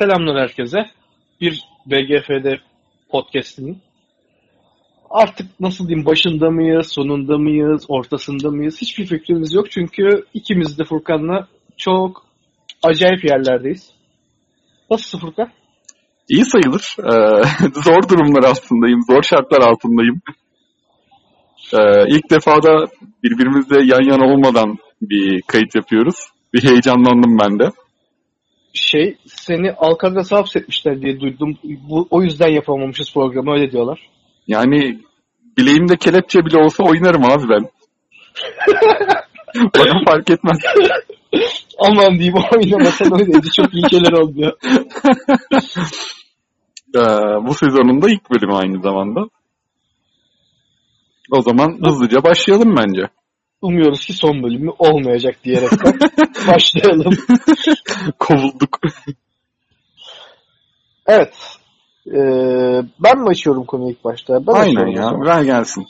Selamlar herkese. Bir BGF'de podcast'inin artık nasıl diyeyim başında mıyız, sonunda mıyız, ortasında mıyız hiçbir fikrimiz yok. Çünkü ikimiz de Furkan'la çok acayip yerlerdeyiz. Nasılsın Furkan? İyi sayılır. Ee, zor durumlar altındayım, zor şartlar altındayım. Ee, ilk defa da birbirimizle yan yana olmadan bir kayıt yapıyoruz. Bir heyecanlandım ben de. Şey, seni Alcatraz'a hapsetmişler diye duydum. Bu, o yüzden yapamamışız programı öyle diyorlar. Yani bileğimde kelepçe bile olsa oynarım abi ben. Bana fark etmez. Aman diyeyim oynamasan öyleydi. Çok iyi şeyler olmuyor. Ee, bu sezonun da ilk bölümü aynı zamanda. O zaman hızlıca başlayalım bence. Umuyoruz ki son bölümü olmayacak diyerekten başlayalım. Kovulduk. Evet. Ee, ben mi açıyorum konuyu ilk başta? Ben Aynen ya. Ver gelsin.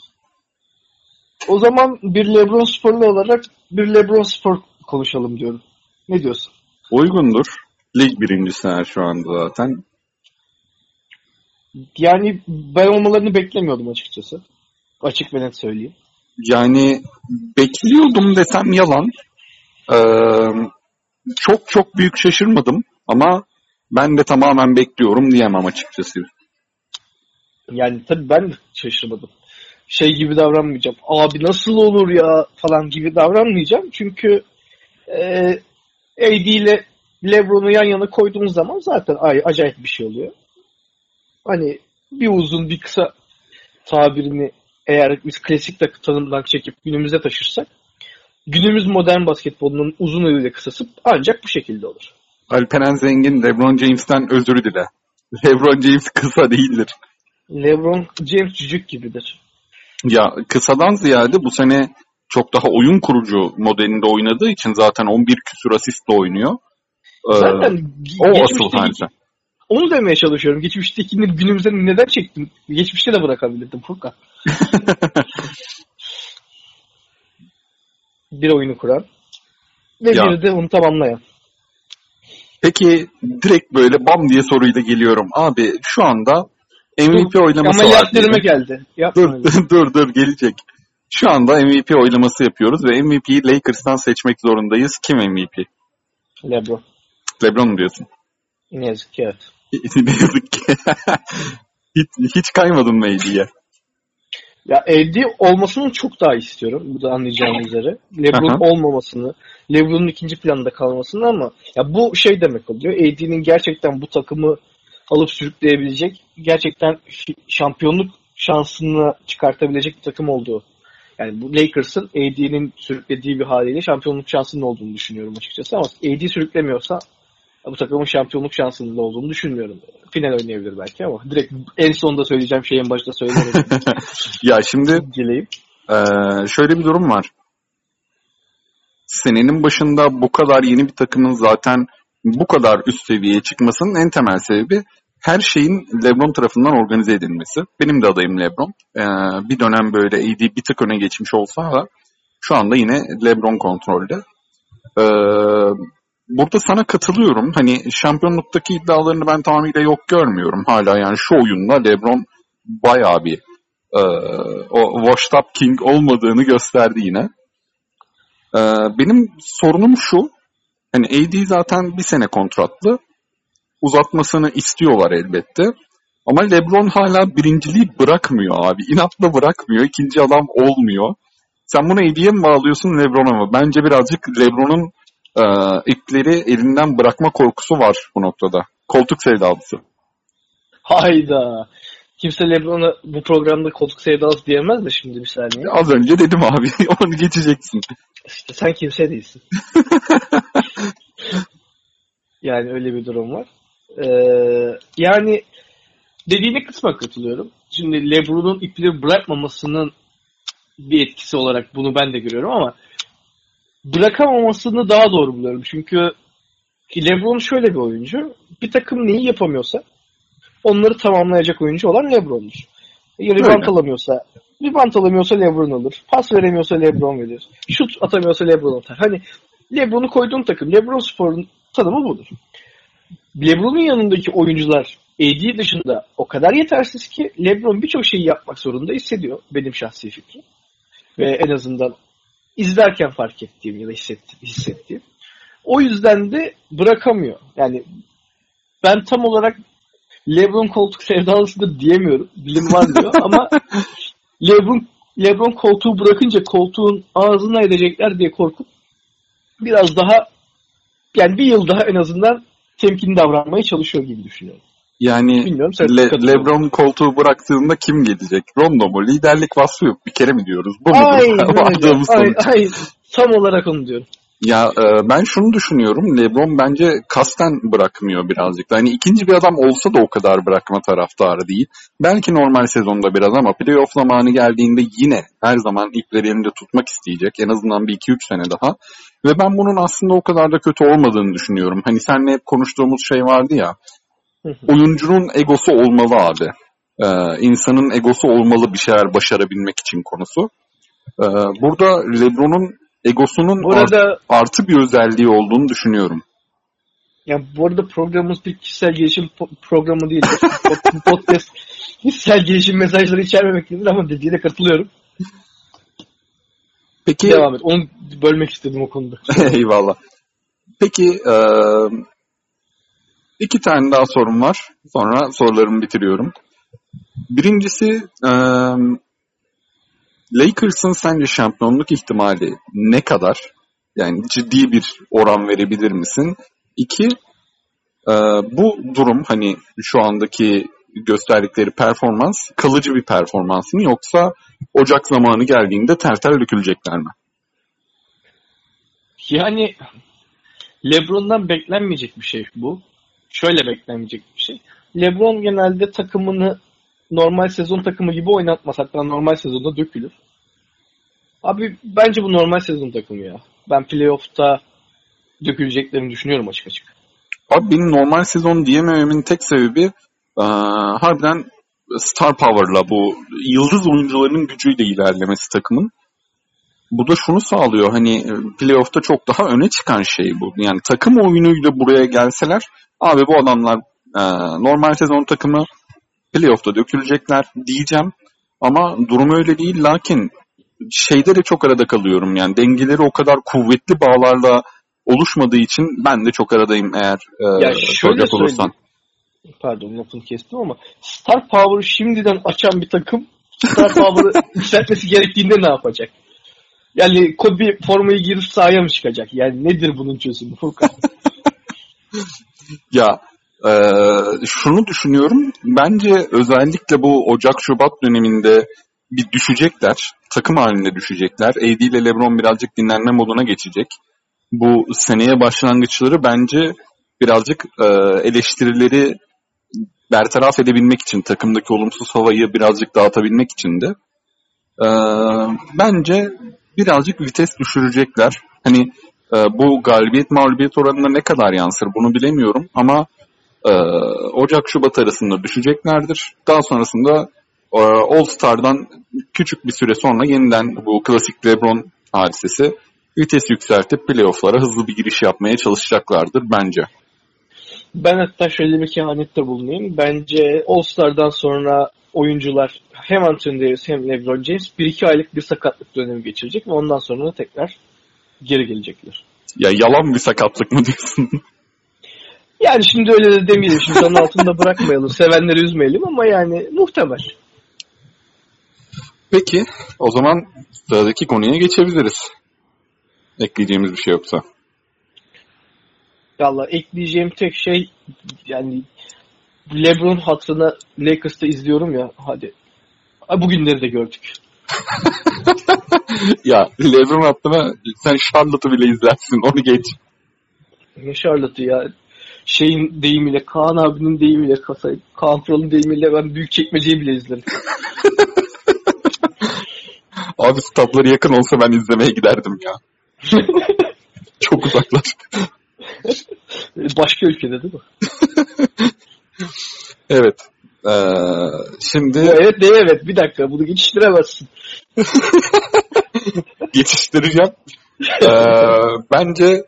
O zaman bir Lebron sporlu olarak bir Lebron spor konuşalım diyorum. Ne diyorsun? Uygundur. Lig birincisi şu anda zaten. Yani ben olmalarını beklemiyordum açıkçası. Açık ve net söyleyeyim. Yani bekliyordum desem yalan. Ee, çok çok büyük şaşırmadım ama ben de tamamen bekliyorum diyemem açıkçası. Yani tabii ben şaşırmadım. Şey gibi davranmayacağım. Abi nasıl olur ya falan gibi davranmayacağım. Çünkü e, AD ile Lebron'u yan yana koyduğumuz zaman zaten ay, acayip bir şey oluyor. Hani bir uzun bir kısa tabirini eğer biz klasik takı tanımdan çekip günümüze taşırsak günümüz modern basketbolunun uzun ile kısası ancak bu şekilde olur. Alperen Zengin LeBron James'ten özür dile. LeBron James kısa değildir. LeBron James cücük gibidir. Ya kısadan ziyade bu sene çok daha oyun kurucu modelinde oynadığı için zaten 11 küsur asistle oynuyor. Ee, Zaten o asıl halde. onu demeye çalışıyorum. Geçmiştekini günümüzde neden çektim? Geçmişte de bırakabilirdim Furkan. bir oyunu kuran ve Ya. bir de onu tamamlayan. Peki direkt böyle bam diye soruyla geliyorum. Abi şu anda MVP oylaması Ama var. diyelim. geldi. Yapma Dur, dur dur gelecek. Şu anda MVP oylaması yapıyoruz ve MVP'yi Lakers'tan seçmek zorundayız. Kim MVP? Lebron. LeBron mu diyorsun? Ne yazık ki evet. ne yazık ki. hiç, hiç kaymadın mı AD'ye? Ya AD olmasını çok daha istiyorum. Bu da anlayacağınız üzere. LeBron Aha. olmamasını, LeBron'un ikinci planda kalmasını ama ya bu şey demek oluyor. AD'nin gerçekten bu takımı alıp sürükleyebilecek, gerçekten şampiyonluk şansını çıkartabilecek bir takım olduğu. Yani bu Lakers'ın AD'nin sürüklediği bir haliyle şampiyonluk şansının olduğunu düşünüyorum açıkçası ama AD sürüklemiyorsa bu takımın şampiyonluk şansının da olduğunu düşünmüyorum. Final oynayabilir belki ama direkt en sonunda söyleyeceğim şeyi en başta söylerim. ya şimdi. Ee, şöyle bir durum var. Senenin başında bu kadar yeni bir takımın zaten bu kadar üst seviyeye çıkmasının en temel sebebi her şeyin LeBron tarafından organize edilmesi. Benim de adayım LeBron. Ee, bir dönem böyle AD bir tık öne geçmiş olsa da şu anda yine LeBron kontrolde. Ee, burada sana katılıyorum. Hani şampiyonluktaki iddialarını ben tamamıyla yok görmüyorum. Hala yani şu oyunda LeBron bayağı bir e, o washed up king olmadığını gösterdi yine. E, benim sorunum şu. Hani AD zaten bir sene kontratlı. Uzatmasını istiyorlar elbette. Ama LeBron hala birinciliği bırakmıyor abi. İnatla bırakmıyor. İkinci adam olmuyor. Sen bunu AD'ye mi bağlıyorsun LeBron'a mı? Bence birazcık LeBron'un e, ipleri elinden bırakma korkusu var bu noktada. Koltuk sevdalısı. Hayda. Kimse LeBron'a bu programda koltuk sevdalısı diyemez de şimdi bir saniye. Az önce dedim abi. Onu geçeceksin. İşte sen kimse değilsin. yani öyle bir durum var. Ee, yani dediğine kısmen katılıyorum. Şimdi LeBron'un ipleri bırakmamasının bir etkisi olarak bunu ben de görüyorum ama bırakamamasını daha doğru buluyorum. Çünkü LeBron şöyle bir oyuncu. Bir takım neyi yapamıyorsa onları tamamlayacak oyuncu olan LeBron'dur. Rebound Öyle. alamıyorsa rebound alamıyorsa LeBron alır. Pas veremiyorsa LeBron verir. Şut atamıyorsa LeBron atar. Hani LeBron'u koyduğun takım. LeBron sporun tanımı budur. LeBron'un yanındaki oyuncular AD dışında o kadar yetersiz ki LeBron birçok şeyi yapmak zorunda hissediyor. Benim şahsi fikrim. Ve en azından izlerken fark ettiğim ya da hissettiğim. hissettiğim. O yüzden de bırakamıyor. Yani ben tam olarak LeBron koltuk sevdalısıdır diyemiyorum. Bilim var diyor ama LeBron LeBron koltuğu bırakınca koltuğun ağzına edecekler diye korkup biraz daha yani bir yıl daha en azından temkinli davranmaya çalışıyor gibi düşünüyorum. Yani Bilmiyorum, Le- LeBron koltuğu bıraktığında kim gelecek? Rondo mu? Liderlik vasfı yok. Bir kere mi diyoruz? Bu öyle. Vardığımız Ay, sonuç. ay, tam olarak onu diyorum. Ya e, ben şunu düşünüyorum. LeBron bence kasten bırakmıyor birazcık. da. Hani ikinci bir adam olsa da o kadar bırakma taraftarı değil. Belki normal sezonda biraz ama playoff zamanı geldiğinde yine her zaman ipleri elinde tutmak isteyecek. En azından bir 2-3 sene daha. Ve ben bunun aslında o kadar da kötü olmadığını düşünüyorum. Hani seninle hep konuştuğumuz şey vardı ya. Oyuncunun egosu olmalı abi. Ee, insanın egosu olmalı bir şeyler başarabilmek için konusu. Ee, burada LeBron'un egosunun Bu arada artı bir özelliği olduğunu düşünüyorum. ya bu arada programımız bir kişisel gelişim programı değil. Pod- Podcast kişisel gelişim mesajları içermemektedir ama dediğine katılıyorum. Peki Devam et. Onu bölmek istedim o konuda. eyvallah. Peki e, iki tane daha sorum var. Sonra sorularımı bitiriyorum. Birincisi e, Lakers'ın sence şampiyonluk ihtimali ne kadar? Yani ciddi bir oran verebilir misin? İki, e, bu durum hani şu andaki gösterdikleri performans kalıcı bir performans mı yoksa Ocak zamanı geldiğinde tel tel dökülecekler mi? Yani LeBron'dan beklenmeyecek bir şey bu. Şöyle beklenmeyecek bir şey. LeBron genelde takımını normal sezon takımı gibi oynatmaz. Hatta normal sezonda dökülür. Abi bence bu normal sezon takımı ya. Ben playoff'ta döküleceklerini düşünüyorum açık açık. Abi benim normal sezon diyemememin tek sebebi eee, harbiden star power'la bu yıldız oyuncuların gücüyle ilerlemesi takımın. Bu da şunu sağlıyor hani e, playoff'ta çok daha öne çıkan şey bu. Yani takım oyunuyla buraya gelseler abi bu adamlar eee, normal sezon takımı playoff'ta dökülecekler diyeceğim. Ama durum öyle değil lakin şeyde de çok arada kalıyorum yani dengeleri o kadar kuvvetli bağlarla oluşmadığı için ben de çok aradayım eğer e, Ya şöyle olursan. Pardon lafını kestim ama Star Power'ı şimdiden açan bir takım Star Power'ı yükseltmesi gerektiğinde ne yapacak? Yani Kobe formayı girip sahaya mı çıkacak? Yani nedir bunun çözümü Furkan? Ya e, şunu düşünüyorum. Bence özellikle bu Ocak-Şubat döneminde bir düşecekler. Takım halinde düşecekler. AD ile LeBron birazcık dinlenme moduna geçecek. Bu seneye başlangıçları bence birazcık e, eleştirileri bertaraf edebilmek için, takımdaki olumsuz havayı birazcık dağıtabilmek için de e, bence birazcık vites düşürecekler. Hani e, bu galibiyet mağlubiyet oranına ne kadar yansır bunu bilemiyorum ama e, Ocak-Şubat arasında düşeceklerdir. Daha sonrasında e, All Star'dan küçük bir süre sonra yeniden bu klasik LeBron hadisesi vites yükseltip playoff'lara hızlı bir giriş yapmaya çalışacaklardır bence. Ben hatta şöyle bir kehanette bulunayım. Bence All-Star'dan sonra oyuncular hem Anthony Davis hem LeBron James 1-2 aylık bir sakatlık dönemi geçirecek ve ondan sonra da tekrar geri gelecekler. Ya yalan bir sakatlık mı diyorsun? Yani şimdi öyle de demeyelim. Şimdi onun altında bırakmayalım. Sevenleri üzmeyelim ama yani muhtemel. Peki o zaman sıradaki konuya geçebiliriz. Ekleyeceğimiz bir şey yoksa. Valla ekleyeceğim tek şey yani LeBron hatırına Lakers'ta izliyorum ya hadi. Bugünleri de gördük. ya Lebron hattına sen Charlotte'ı bile izlersin onu geç. Ne Charlotte'ı ya. Şeyin deyimiyle, Kaan abinin deyimiyle, Ka- Kaan Kural'ın deyimiyle ben büyük çekmeceyi bile izlerim. Abi statları yakın olsa ben izlemeye giderdim ya. Çok uzaklar. Başka ülkede değil mi? Evet. Ee, şimdi Evet de evet bir dakika bunu geçiştiremezsin. yetiştireceğim. Ee, bence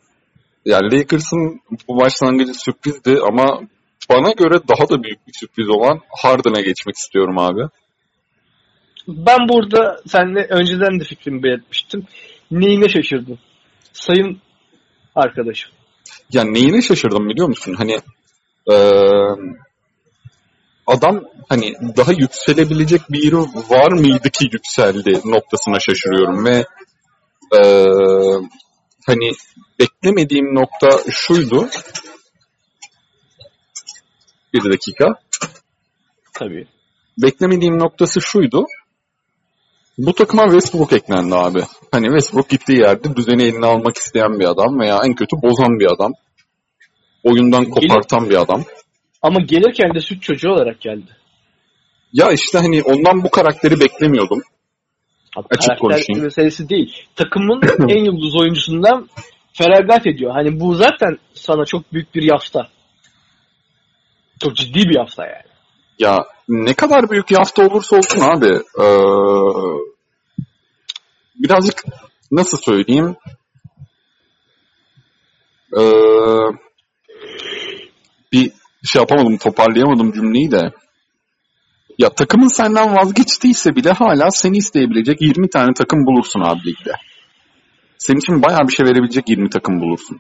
yani Lakers'ın bu başlangıcı sürprizdi ama bana göre daha da büyük bir sürpriz olan Harden'a geçmek istiyorum abi. Ben burada seninle önceden de fikrimi belirtmiştim. Neyine şaşırdım? Sayın arkadaşım. Ya neyine şaşırdım biliyor musun? Hani e, adam hani daha yükselebilecek bir yeri var mıydı ki yükseldi noktasına şaşırıyorum ve e, hani beklemediğim nokta şuydu. Bir dakika. Tabii. Beklemediğim noktası şuydu. Bu takıma Westbrook eklendi abi. Hani Westbrook gittiği yerde düzeni eline almak isteyen bir adam veya en kötü bozan bir adam. Oyundan kopartan bir adam. Ama gelirken de süt çocuğu olarak geldi. Ya işte hani ondan bu karakteri beklemiyordum. Abi Açık karakter konuşayım. meselesi değil. Takımın en yıldız oyuncusundan feragat ediyor. Hani bu zaten sana çok büyük bir yafta. Çok ciddi bir yafta yani. Ya ne kadar büyük yafta olursa olsun abi. Ee, birazcık nasıl söyleyeyim? Ee, bir şey yapamadım, toparlayamadım cümleyi de. Ya takımın senden vazgeçtiyse bile hala seni isteyebilecek 20 tane takım bulursun abi ligde. Senin için bayağı bir şey verebilecek 20 takım bulursun.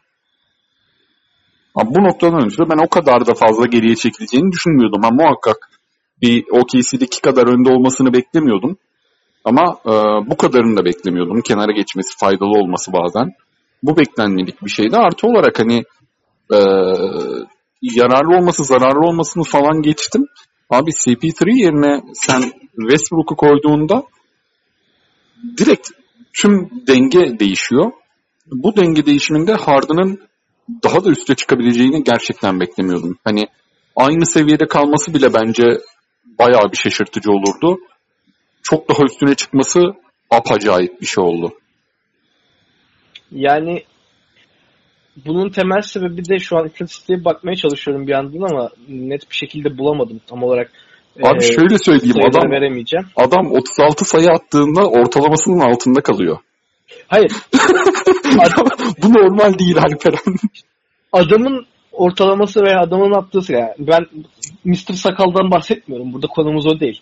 Ama bu noktadan ötürü ben o kadar da fazla geriye çekileceğini düşünmüyordum. Ama muhakkak bir OKC'deki kadar önde olmasını beklemiyordum. Ama e, bu kadarını da beklemiyordum. Kenara geçmesi faydalı olması bazen. Bu beklenmedik bir şeydi. Artı olarak hani e, yararlı olması zararlı olmasını falan geçtim. Abi CP3 yerine sen Westbrook'u koyduğunda direkt tüm denge değişiyor. Bu denge değişiminde Harden'ın daha da üste çıkabileceğini gerçekten beklemiyordum. Hani aynı seviyede kalması bile bence bayağı bir şaşırtıcı olurdu. Çok daha üstüne çıkması apacayip bir şey oldu. Yani bunun temel sebebi de şu an istatistiğe bakmaya çalışıyorum bir yandan ama net bir şekilde bulamadım tam olarak. Abi Ee, şöyle söyleyeyim adam veremeyeceğim. adam 36 sayı attığında ortalamasının altında kalıyor. Hayır. Adam, bu normal değil Alperen. adamın ortalaması veya adamın attığı yani ben Mr. Sakal'dan bahsetmiyorum. Burada konumuz o değil.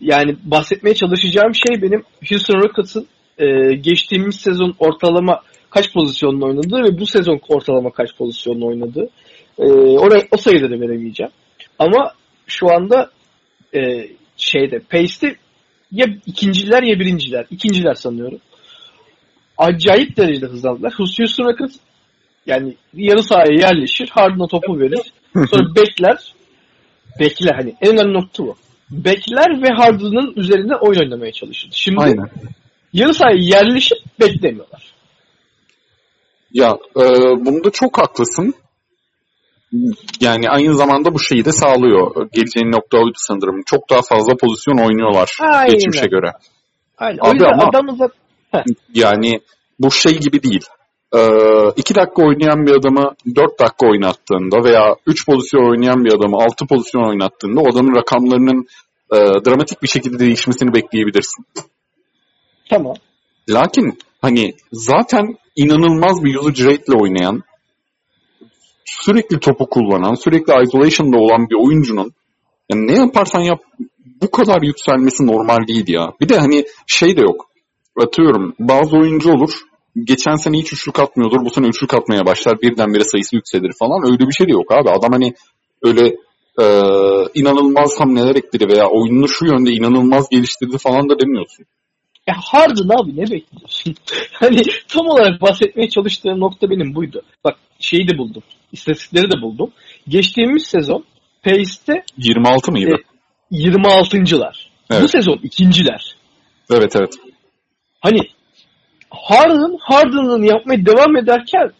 Yani bahsetmeye çalışacağım şey benim Houston Rockets'ın e, geçtiğimiz sezon ortalama kaç pozisyonla oynadığı ve bu sezon ortalama kaç pozisyonla oynadığı. E, oraya, o sayıları veremeyeceğim. Ama şu anda e, şeyde Pace'te ya ikinciler ya birinciler. İkinciler sanıyorum. Acayip derecede hızlandılar. Houston Rockets yani yarı sahaya yerleşir. Harden'a topu verir. Sonra bekler. Bekler hani en önemli nokta bu. Bekler ve Harden'ın üzerinde oyun oynamaya çalışır. Şimdi Aynen. yarı sahaya yerleşip beklemiyorlar. Ya e, bunda çok haklısın. Yani aynı zamanda bu şeyi de sağlıyor. Geleceğin nokta oydu sanırım. Çok daha fazla pozisyon oynuyorlar Aynen. geçmişe göre. Aynen. Abi o yüzden ama- adamı da Yani bu şey gibi değil. Ee, iki dakika oynayan bir adamı dört dakika oynattığında veya üç pozisyon oynayan bir adamı altı pozisyon oynattığında o adamın rakamlarının e, dramatik bir şekilde değişmesini bekleyebilirsin. tamam. Lakin hani zaten inanılmaz bir usage rate ile oynayan, sürekli topu kullanan, sürekli isolation'da olan bir oyuncunun yani ne yaparsan yap bu kadar yükselmesi normal değil ya. Bir de hani şey de yok. Atıyorum bazı oyuncu olur. Geçen sene hiç üçlük atmıyordur. Bu sene üçlük atmaya başlar. Birdenbire sayısı yükselir falan. Öyle bir şey de yok abi. Adam hani öyle e, inanılmaz hamleler ekledi veya oyununu şu yönde inanılmaz geliştirdi falan da demiyorsun. Ya Harden abi ne bekliyorsun? hani tam olarak bahsetmeye çalıştığım nokta benim buydu. Bak şeyi de buldum. İstatistikleri de buldum. Geçtiğimiz sezon Pace'te 26 mıydı? E, 26.lar. Bu Evet. sezon ikinciler. Evet evet. Hani Harden Harden'ın yapmaya devam ederken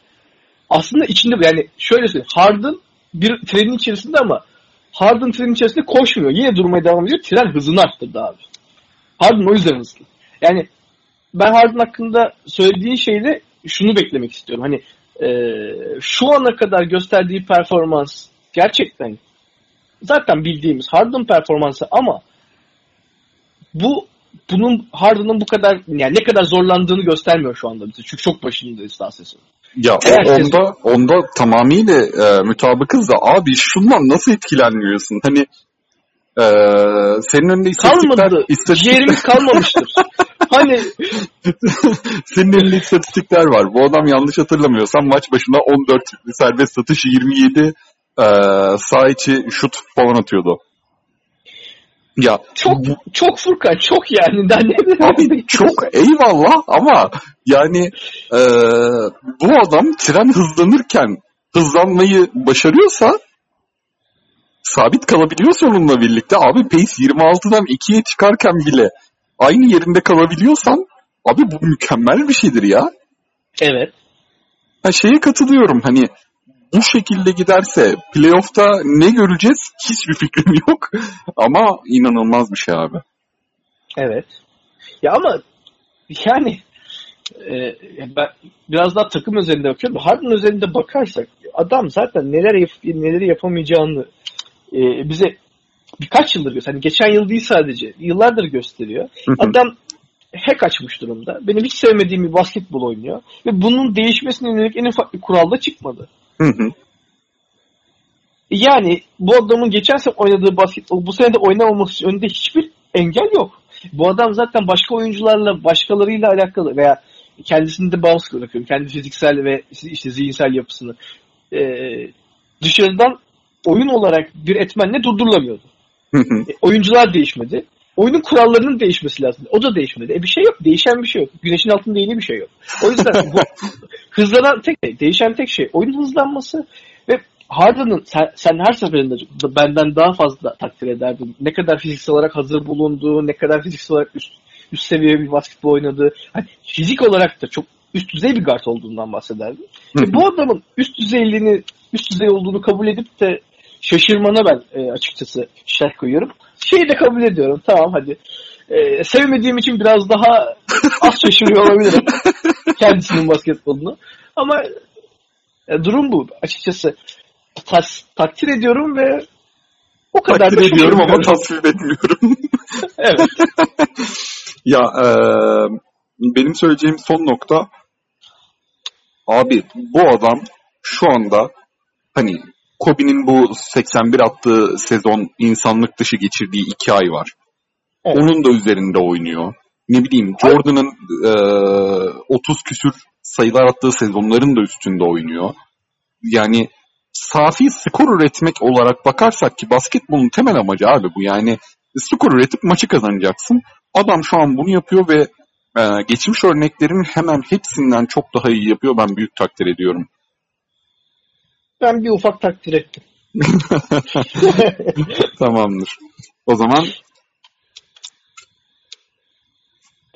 aslında içinde yani şöyle söyleyeyim. Harden bir trenin içerisinde ama Harden trenin içerisinde koşmuyor. Yine durmaya devam ediyor. Tren hızını arttırdı abi. Harden o yüzden hızlı. Yani ben Harden hakkında söylediğin şeyde şunu beklemek istiyorum. Hani eee, şu ana kadar gösterdiği performans gerçekten zaten bildiğimiz Harden performansı ama bu bunun Harden'ın bu kadar yani ne kadar zorlandığını göstermiyor şu anda bize. Çünkü çok başındayız daha sezon. Ya Eğer o- siz- onda onda tamamıyla e, mutabıkız da abi şundan nasıl etkilenmiyorsun? Hani e, senin önünde istatistikler, Kalmadı. istatistikler Ciğerimiz kalmamıştır. hani senin elinde istatistikler var. Bu adam yanlış hatırlamıyorsam maç başına 14 serbest satış 27 e, sağ içi şut falan atıyordu. Ya çok çok Furkan çok yani. Daha ne Abi çok eyvallah ama yani e, bu adam tren hızlanırken hızlanmayı başarıyorsa sabit kalabiliyorsa onunla birlikte abi pace 26'dan 2'ye çıkarken bile aynı yerinde kalabiliyorsan abi bu mükemmel bir şeydir ya. Evet. Ha şeye katılıyorum hani bu şekilde giderse playoff'ta ne göreceğiz hiçbir fikrim yok ama inanılmaz bir şey abi. Evet. Ya ama yani e, ben biraz daha takım özelinde bakıyorum. Harden özelinde bakarsak adam zaten neler yap neleri yapamayacağını e, bize birkaç yıldır gösteriyor. Hani geçen yıl değil sadece. Yıllardır gösteriyor. Adam hack açmış durumda. Benim hiç sevmediğim bir basketbol oynuyor. Ve bunun değişmesine yönelik en ufak bir kural da çıkmadı. Hı. Yani bu adamın geçen sene oynadığı basketbol bu sene de oynamaması için önünde hiçbir engel yok. Bu adam zaten başka oyuncularla, başkalarıyla alakalı veya kendisini de bağımsız bırakıyorum. Kendi fiziksel ve işte zihinsel yapısını. Ee, dışarıdan oyun olarak bir etmenle durdurulamıyordu. E, oyuncular değişmedi. Oyunun kurallarının değişmesi lazım. O da değişmedi. E bir şey yok. Değişen bir şey yok. Güneşin altında yeni bir şey yok. O yüzden bu hızlanan tek şey, değişen tek şey oyunun hızlanması ve Harden'ın sen, sen her seferinde benden daha fazla takdir ederdin. Ne kadar fiziksel olarak hazır bulunduğu, ne kadar fiziksel olarak üst, üst seviye bir basketbol oynadığı. Hani fizik olarak da çok üst düzey bir guard olduğundan bahsederdim. Hı. bu adamın üst düzeyliğini, üst düzey olduğunu kabul edip de şaşırmana ben e, açıkçası şerh koyuyorum. Şeyi de kabul ediyorum. Tamam hadi. E, sevmediğim için biraz daha az şaşırıyor olabilirim. Kendisinin basketbolunu. Ama e, durum bu. Açıkçası tas, takdir ediyorum ve o kadar Takdir da ediyorum ama tasvip etmiyorum. Evet. ya e, benim söyleyeceğim son nokta abi bu adam şu anda hani Kobe'nin bu 81 attığı sezon insanlık dışı geçirdiği iki ay var. Evet. Onun da üzerinde oynuyor. Ne bileyim Jordan'ın e, 30 küsür sayılar attığı sezonların da üstünde oynuyor. Yani safi skor üretmek olarak bakarsak ki basketbolun temel amacı abi bu yani skor üretip maçı kazanacaksın. Adam şu an bunu yapıyor ve e, geçmiş örneklerin hemen hepsinden çok daha iyi yapıyor. Ben büyük takdir ediyorum. Ben bir ufak takdir ettim. Tamamdır. O zaman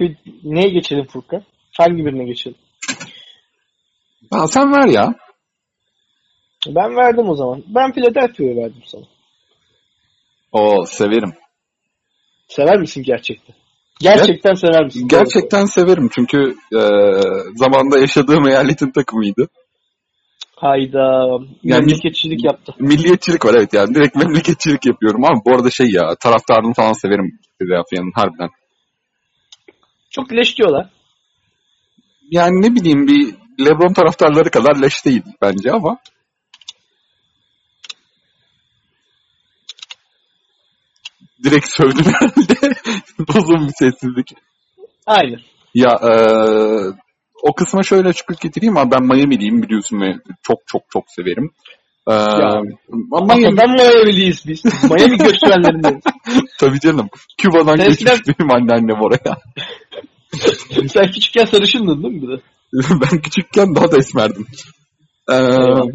Bir, neye geçelim Furkan? Hangi birine geçelim? ha, sen ver ya. Ben verdim o zaman. Ben Philadelphia'ya verdim sana. O severim. Sever misin gerçekten? Gerçekten sever misin? Gerçekten severim çünkü e, zamanda yaşadığım eyaletin takımıydı. Hayda. Yani- Memleketçilik yaptı. Milliyetçilik var evet yani direkt memleketçilik yapıyorum ama bu arada şey ya taraftarını falan severim Philadelphia'nın harbiden. Çok leş diyorlar. Yani ne bileyim bir LeBron taraftarları kadar leş değil bence ama direkt sövdüm herhalde. Uzun bir sessizlik. Aynen. Ya e, o kısma şöyle açıklık getireyim ama ben Miami'liyim biliyorsun ve çok çok çok severim. E, Ya, ama Miami, Miami'liyiz biz. Miami göçmenlerinden. tabii canım. Küba'dan Sen göçmüş benim anneannem oraya. Sen küçükken sarışındın değil mi bir de? ben küçükken daha da esmerdim. Ee, Eyvallah.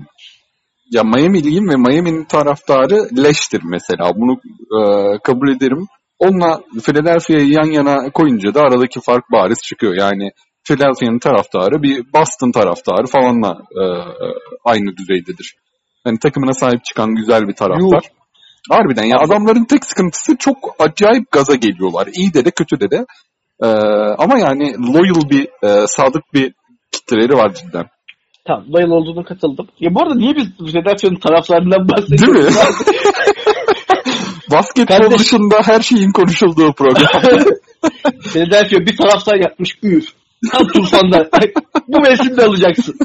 ya Miami'liyim ve Miami'nin taraftarı leştir mesela. Bunu e, kabul ederim. Onunla Philadelphia'yı yan yana koyunca da aradaki fark bariz çıkıyor. Yani Philadelphia'nın taraftarı bir Boston taraftarı falanla e, aynı düzeydedir. Yani takımına sahip çıkan güzel bir taraftar. Yuh. Harbiden ya adamların tek sıkıntısı çok acayip gaza geliyorlar. İyi de de kötü de de. Ee, ama yani loyal bir, e, sadık bir kitleleri var cidden. Tamam. Loyal olduğunu katıldım. Ya bu arada niye biz Philadelphia'nın taraflarından Değil bahsediyoruz? mi? Basketbol Kardeş- dışında her şeyin konuşulduğu program. Philadelphia bir taraftar yapmış üf. Tam tursanda. Bu mevsimde alacaksın.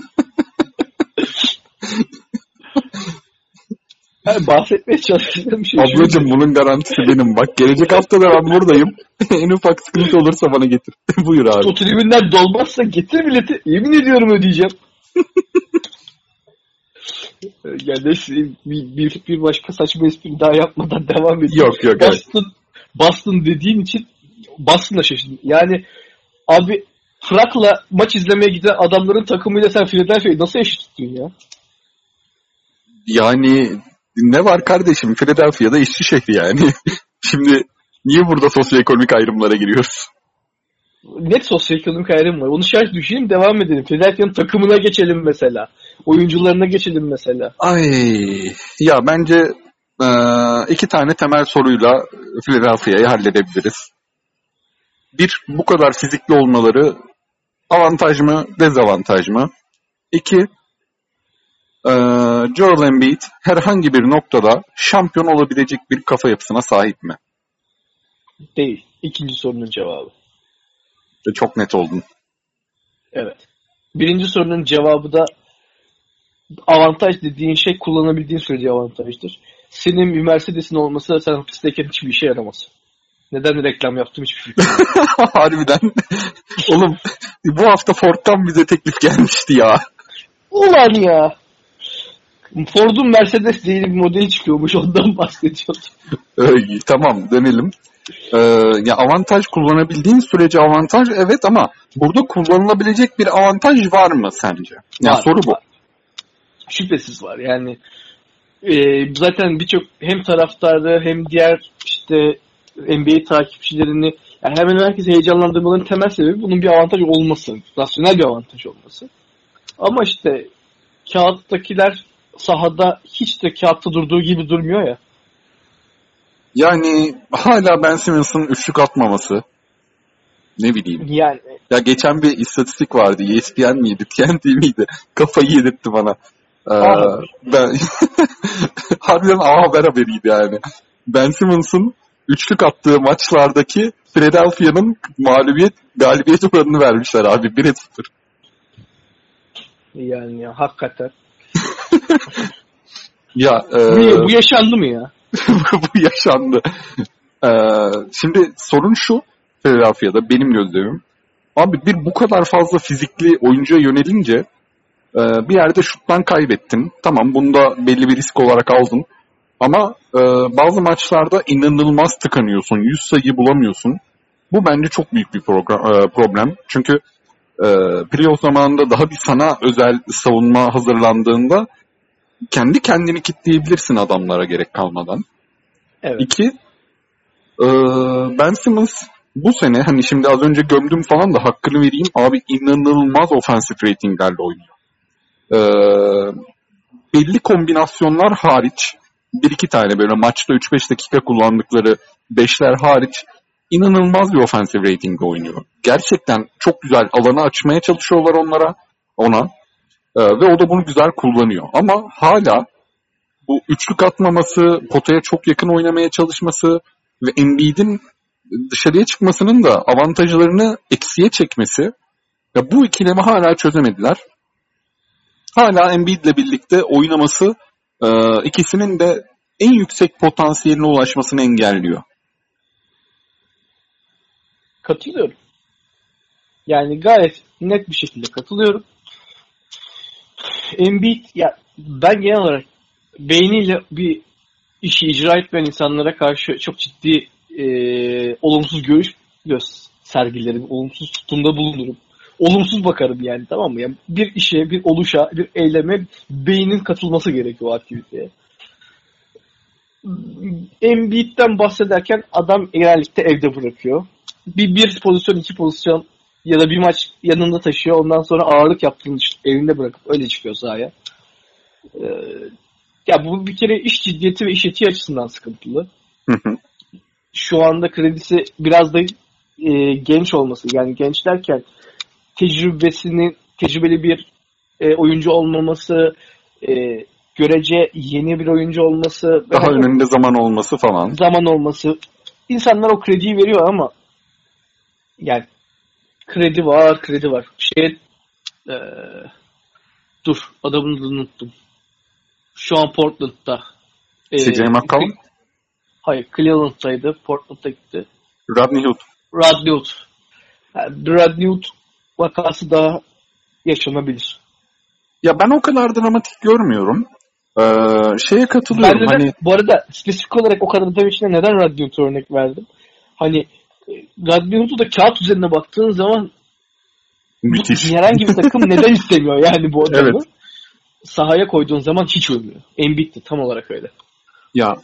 Yani bahsetmeye çalıştığım şey. Ablacım bunun garantisi benim. Bak gelecek hafta da ben buradayım. en ufak sıkıntı olursa bana getir. Buyur abi. O dolmazsa getir bileti. Yemin ediyorum ödeyeceğim. yani bir, bir, bir başka saçma espri daha yapmadan devam edeyim. Yok yok. Boston, evet. Boston dediğin için Boston'la şaşırdım. Yani abi Frak'la maç izlemeye giden adamların takımıyla sen Philadelphia'yı nasıl eşit tuttun ya? Yani ne var kardeşim? Philadelphia'da işçi şehri yani. Şimdi niye burada sosyoekonomik ayrımlara giriyoruz? Net sosyoekonomik ayrım var. Onu şart düşünelim devam edelim. Philadelphia'nın takımına geçelim mesela. Oyuncularına geçelim mesela. Ay ya bence e, iki tane temel soruyla Philadelphia'yı halledebiliriz. Bir, bu kadar fizikli olmaları avantaj mı, dezavantaj mı? İki, e, Joel Embiid herhangi bir noktada şampiyon olabilecek bir kafa yapısına sahip mi? Değil. İkinci sorunun cevabı. E, Çok net oldun. Evet. Birinci sorunun cevabı da avantaj dediğin şey kullanabildiğin sürece avantajdır. Senin bir Mercedes'in olması sen hapisteyken hiçbir işe yaramaz. Neden reklam yaptım hiçbir fikrim yok. Harbiden. Oğlum bu hafta Ford'dan bize teklif gelmişti ya. Ulan ya! Ford'un Mercedes diye bir modeli çıkıyormuş ondan bahsediyordum. Öyle, tamam dönelim. Ee, ya avantaj kullanabildiğin sürece avantaj evet ama burada kullanılabilecek bir avantaj var mı sence? Ya Var, soru bu. var. Şüphesiz var yani. e, zaten birçok hem taraftarı hem diğer işte NBA takipçilerini yani hemen herkesi heyecanlandırmaların temel sebebi bunun bir avantaj olması. Rasyonel bir avantaj olması. Ama işte kağıttakiler sahada hiç de kağıtta durduğu gibi durmuyor ya. Yani hala Ben Simmons'ın üçlük atmaması. Ne bileyim. Yani Ya geçen bir istatistik vardı. ESPN miydi? TNT miydi? Kafayı yedirtti bana. Ee, ben harbiden A Haber haberiydi yani. Ben Simmons'ın üçlük attığı maçlardaki Philadelphia'nın mağlubiyet galibiyet oranını vermişler abi 1'e 0. yani ya, hakikaten. Ya e, Bu, bu yaşandı mı ya? bu yaşandı. Ee, şimdi sorun şu Philadelphia'da benim gözlemim. Abi bir bu kadar fazla fizikli oyuncuya yönelince e, bir yerde şuttan kaybettin. Tamam bunu da belli bir risk olarak aldın. Ama e, bazı maçlarda inanılmaz tıkanıyorsun. 100 sayı bulamıyorsun. Bu bence çok büyük bir program, e, problem. Çünkü e, playoff zamanında daha bir sana özel savunma hazırlandığında kendi kendini kitleyebilirsin adamlara gerek kalmadan. Evet. İki, e, Ben Simmons bu sene hani şimdi az önce gömdüm falan da hakkını vereyim. Abi inanılmaz offensive ratinglerle oynuyor. E, belli kombinasyonlar hariç bir iki tane böyle maçta 3-5 dakika kullandıkları beşler hariç inanılmaz bir offensive rating oynuyor. Gerçekten çok güzel alanı açmaya çalışıyorlar onlara ona. Ee, ve o da bunu güzel kullanıyor. Ama hala bu üçlük atmaması, potaya çok yakın oynamaya çalışması ve Embiid'in dışarıya çıkmasının da avantajlarını eksiye çekmesi ya bu ikilemi hala çözemediler. Hala Embiid'le birlikte oynaması e, ikisinin de en yüksek potansiyeline ulaşmasını engelliyor. Katılıyorum. Yani gayet net bir şekilde katılıyorum. Embiid ya ben genel olarak beyniyle bir işi icra etmeyen insanlara karşı çok ciddi e, olumsuz görüş göz sergilerim, olumsuz tutumda bulunurum. Olumsuz bakarım yani tamam mı? Yani bir işe, bir oluşa, bir eyleme beynin katılması gerekiyor o aktiviteye. Embiid'den bahsederken adam genellikle evde bırakıyor. Bir, bir pozisyon, iki pozisyon ya da bir maç yanında taşıyor. Ondan sonra ağırlık yaptığını evinde bırakıp öyle çıkıyor sahaya. Ee, ya bu bir kere iş ciddiyeti ve iş etiği açısından sıkıntılı. Hı hı. Şu anda kredisi biraz da e, genç olması. Yani genç derken tecrübesinin tecrübeli bir e, oyuncu olmaması, e, görece yeni bir oyuncu olması, Daha önünde zaman olması falan. zaman olması. İnsanlar o krediyi veriyor ama yani kredi var, kredi var. Şey e, dur adamını da unuttum. Şu an Portland'da Ee, CJ McCollum? Hayır, Cleveland'daydı. Portland'a gitti. Rodney Hood. Rodney Hood. Yani Rodney Hood vakası daha yaşanabilir. Ya ben o kadar dramatik görmüyorum. Ee, şeye Ben katılıyorum. neden, Hani bu arada spesifik olarak o kadar da içine neden Hood'a örnek verdim? Hani e, Hood'u da kağıt üzerine baktığın zaman müthiş. herhangi bir takım neden istemiyor yani bu adamı? Evet. Sahaya koyduğun zaman hiç uymuyor. Embiid de tam olarak öyle. Ya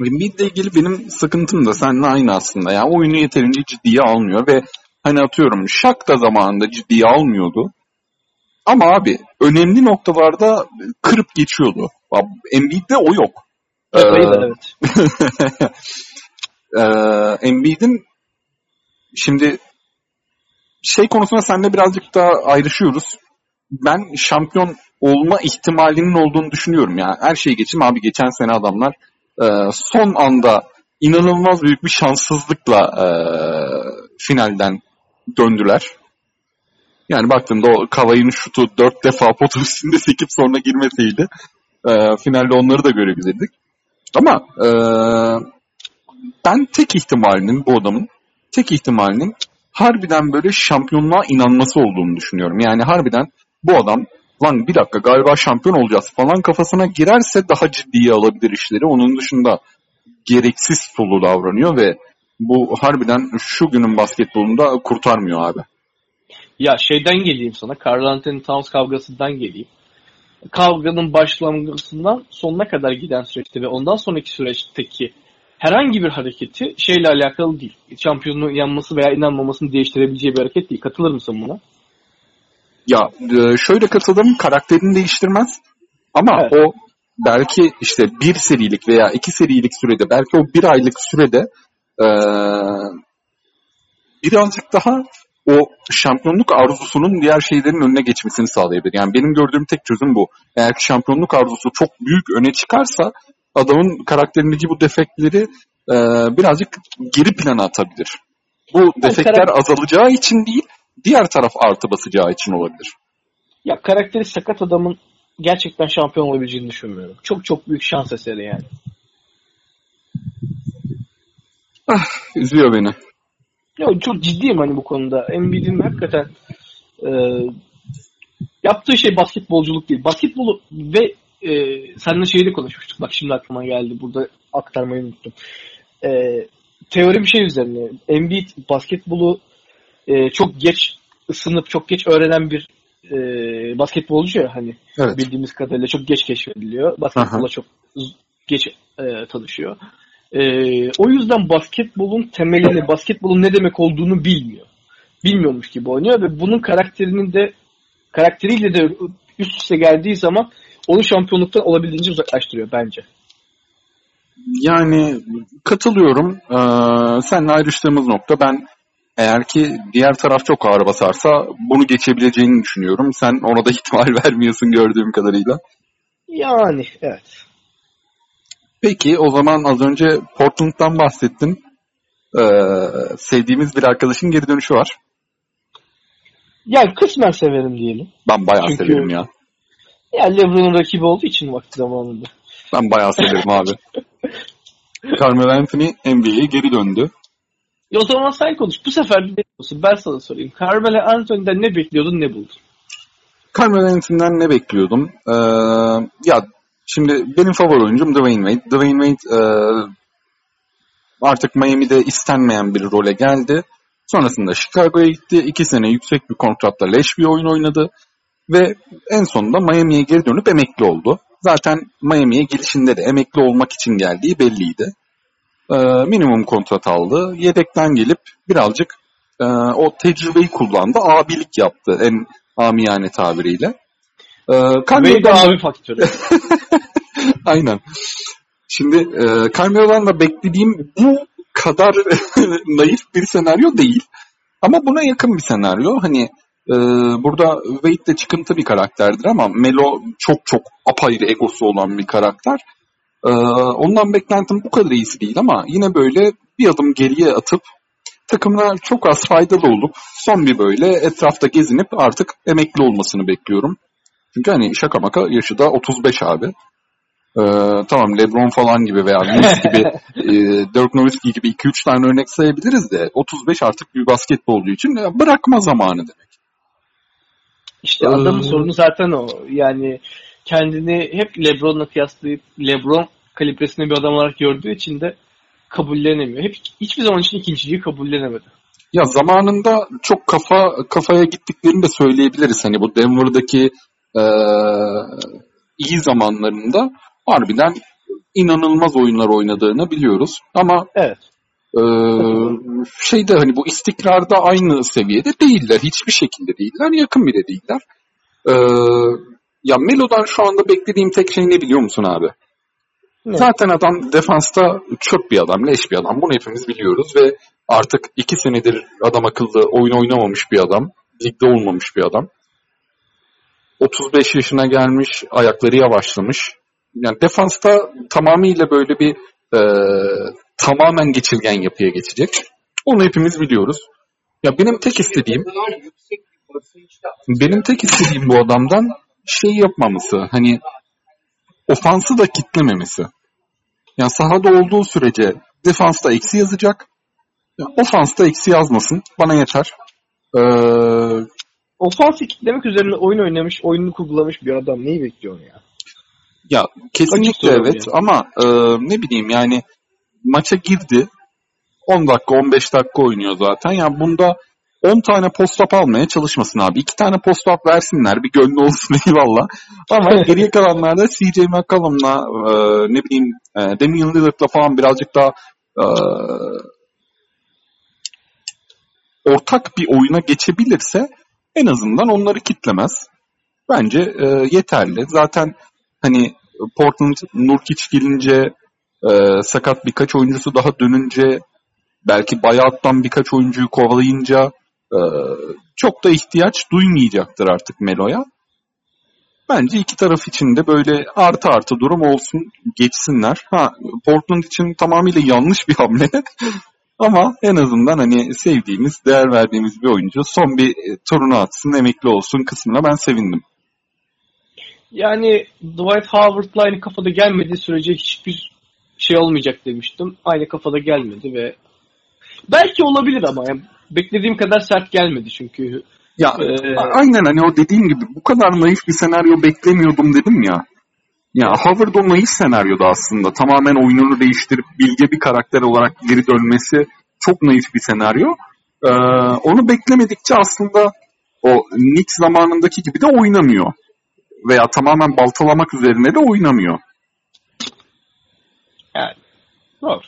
Embiid'le ilgili benim sıkıntım da seninle aynı aslında. Ya oyunu yeterince ciddiye almıyor ve hani atıyorum Şak da zamanında ciddiye almıyordu. Ama abi önemli noktalarda kırıp geçiyordu. Abi, Embiid'de o yok. Ee, evet. Ee, Embiid'in şimdi şey konusunda seninle birazcık daha ayrışıyoruz. Ben şampiyon olma ihtimalinin olduğunu düşünüyorum ya. Her şeyi geçim abi geçen sene adamlar e, son anda inanılmaz büyük bir şanssızlıkla e, finalden döndüler. Yani baktığımda o Kavai'nin şutu dört defa pot üstünde sekip sonra girmeseydi e, finalde onları da görebilirdik. Ama e, ben tek ihtimalinin bu adamın tek ihtimalinin harbiden böyle şampiyonluğa inanması olduğunu düşünüyorum. Yani harbiden bu adam lan bir dakika galiba şampiyon olacağız falan kafasına girerse daha ciddiye alabilir işleri. Onun dışında gereksiz sulu davranıyor ve bu harbiden şu günün basketbolunda kurtarmıyor abi. Ya şeyden geleyim sana. Carl Anthony Towns kavgasından geleyim. Kavganın başlangıcından sonuna kadar giden süreçte ve ondan sonraki süreçteki herhangi bir hareketi şeyle alakalı değil. Şampiyonluğun inanması veya inanmamasını değiştirebileceği bir hareket değil. Katılır mısın buna? Ya e, şöyle katılırım karakterini değiştirmez ama Evet. o belki işte bir serilik veya iki serilik sürede belki o bir aylık sürede e, birazcık daha o şampiyonluk arzusunun diğer şeylerin önüne geçmesini sağlayabilir. Yani benim gördüğüm tek çözüm bu. Eğer şampiyonluk arzusu çok büyük öne çıkarsa adamın karakterindeki bu defektleri e, birazcık geri plana atabilir. Bu defektler karak- azalacağı için değil, diğer taraf artı basacağı için olabilir. Ya karakteri sakat adamın gerçekten şampiyon olabileceğini düşünmüyorum. Çok çok büyük şans eseri yani. Üzüyor beni. Ya çok ciddiyim hani bu konuda. Embiid'in hakikaten e, yaptığı şey basketbolculuk değil. Basketbolu ve e, seninle şeyi de konuşmuştuk. Bak şimdi aklıma geldi. Burada aktarmayı unuttum. E, teori bir şey üzerine. Embiid basketbolu e, çok geç ısınıp çok geç öğrenen bir e, basketbolcu ya hani Evet. bildiğimiz kadarıyla çok geç keşfediliyor. Basketbola Aha. çok geç e, tanışıyor. E, o yüzden basketbolun temelini, basketbolun ne demek olduğunu bilmiyor. Bilmiyormuş gibi oynuyor ve bunun karakterinin de karakteriyle de üst üste geldiği zaman onu şampiyonluktan olabildiğince uzaklaştırıyor bence. Yani katılıyorum. Ee, seninle ayrıştığımız nokta ben eğer ki diğer taraf çok ağır basarsa bunu geçebileceğini düşünüyorum. Sen ona da ihtimal vermiyorsun gördüğüm kadarıyla. Yani evet. Peki o zaman az önce Portland'dan bahsettin. Ee, sevdiğimiz bir arkadaşın geri dönüşü var. Yani kısmen severim diyelim. Ben bayağı Çünkü- severim ya. Yani LeBron'un rakibi olduğu için vakti zamanında. Ben bayağı severim abi. Carmelo Anthony NBA'ye geri döndü. E o zaman sen konuş. Bu sefer ne diyorsun? Ben sana sorayım. Carmelo Anthony'den ne bekliyordun ne buldun? Carmelo Anthony'den ne bekliyordum? Ee, ya şimdi benim favori oyuncum Dwayne Wade. Dwayne Wade e, artık Miami'de istenmeyen bir role geldi. Sonrasında Chicago'ya gitti. İki sene yüksek bir kontratla leş bir oyun oynadı. Ve en sonunda Miami'ye geri dönüp emekli oldu. Zaten Miami'ye gelişinde de emekli olmak için geldiği belliydi. Ee, minimum kontrat aldı. Yedekten gelip birazcık e, o tecrübeyi kullandı. Abilik yaptı en amiyane tabiriyle. Ee, Carmelo'dan abi faktörü. Aynen. Şimdi e, Carmelo'dan da beklediğim bu kadar naif bir senaryo değil. Ama buna yakın bir senaryo. Hani e, burada Wade de çıkıntı bir karakterdir ama Melo çok çok apayrı egosu olan bir karakter. E, ondan beklentim bu kadar iyisi değil ama yine böyle bir adım geriye atıp takımına çok az faydalı olup son bir böyle etrafta gezinip artık emekli olmasını bekliyorum. Çünkü hani şaka maka yaşı da 35 abi. Ee, tamam LeBron falan gibi veya Vince gibi e, Dirk Nowitzki gibi 2-3 tane örnek sayabiliriz de 35 artık bir basketbolcu için ya bırakma zamanı demek. İşte adamın sorunu zaten o. Yani kendini hep LeBron'la kıyaslayıp LeBron kalibresinde bir adam olarak gördüğü için de kabullenemiyor. Hep hiçbir zaman için ikinciliği kabullenemedi. Ya zamanında çok kafa kafaya gittiklerini de söyleyebiliriz. Hani bu Denver'daki e, iyi zamanlarında harbiden inanılmaz oyunlar oynadığını biliyoruz. Ama evet. e, şeyde hani bu istikrarda aynı seviyede değiller. Hiçbir şekilde değiller. Yakın bile değiller. E, ya Melo'dan şu anda beklediğim tek şey ne biliyor musun abi? Ne? Zaten adam defansta çöp bir adam, leş bir adam. Bunu hepimiz biliyoruz ve artık iki senedir adam akıllı oyun oynamamış bir adam. Ligde olmamış bir adam. 35 yaşına gelmiş, ayakları yavaşlamış. Yani defansta tamamıyla böyle bir e, tamamen geçirgen yapıya geçecek. Onu hepimiz biliyoruz. Ya benim tek istediğim benim tek istediğim bu adamdan şey yapmaması. Hani ofansı da kitlememesi. Yani sahada olduğu sürece defansta eksi yazacak. Yani ofansta eksi yazmasın. Bana yeter. Ee, Ofansı kitlemek üzerine oyun oynamış, oyununu kurgulamış bir adam. Neyi bekliyorsun ya? Ya kesinlikle evet yani. ama e, ne bileyim yani maça girdi. 10 dakika 15 dakika oynuyor zaten. Yani bunda 10 tane post-up almaya çalışmasın abi. 2 tane post-up versinler. Bir gönlü olsun eyvallah. Ama geriye kalanlarda CJ McCollum'la e, ne bileyim e, Damian Lillard'la falan birazcık daha e, ortak bir oyuna geçebilirse en azından onları kitlemez. Bence e, yeterli. Zaten hani Portland Nurkic gelince e, sakat birkaç oyuncusu daha dönünce belki buyout'tan birkaç oyuncuyu kovalayınca e, çok da ihtiyaç duymayacaktır artık Melo'ya. Bence iki taraf için de böyle artı artı durum olsun geçsinler. Ha Portland için tamamıyla yanlış bir hamle. Ama en azından hani sevdiğimiz, değer verdiğimiz bir oyuncu son bir turunu atsın, emekli olsun kısmına ben sevindim. Yani Dwight Howard'la aynı kafada gelmediği sürece hiçbir şey olmayacak demiştim. Aynı kafada gelmedi ve belki olabilir ama yani beklediğim kadar sert gelmedi çünkü. Ya ee... aynen hani o dediğim gibi bu kadar naif bir senaryo beklemiyordum dedim ya. Ya Howard o naif senaryoda aslında. Tamamen oyununu değiştirip bilge bir karakter olarak geri dönmesi çok naif bir senaryo. Ee, onu beklemedikçe aslında o Nick zamanındaki gibi de oynamıyor veya tamamen baltalamak üzerine de oynamıyor. Yani doğru.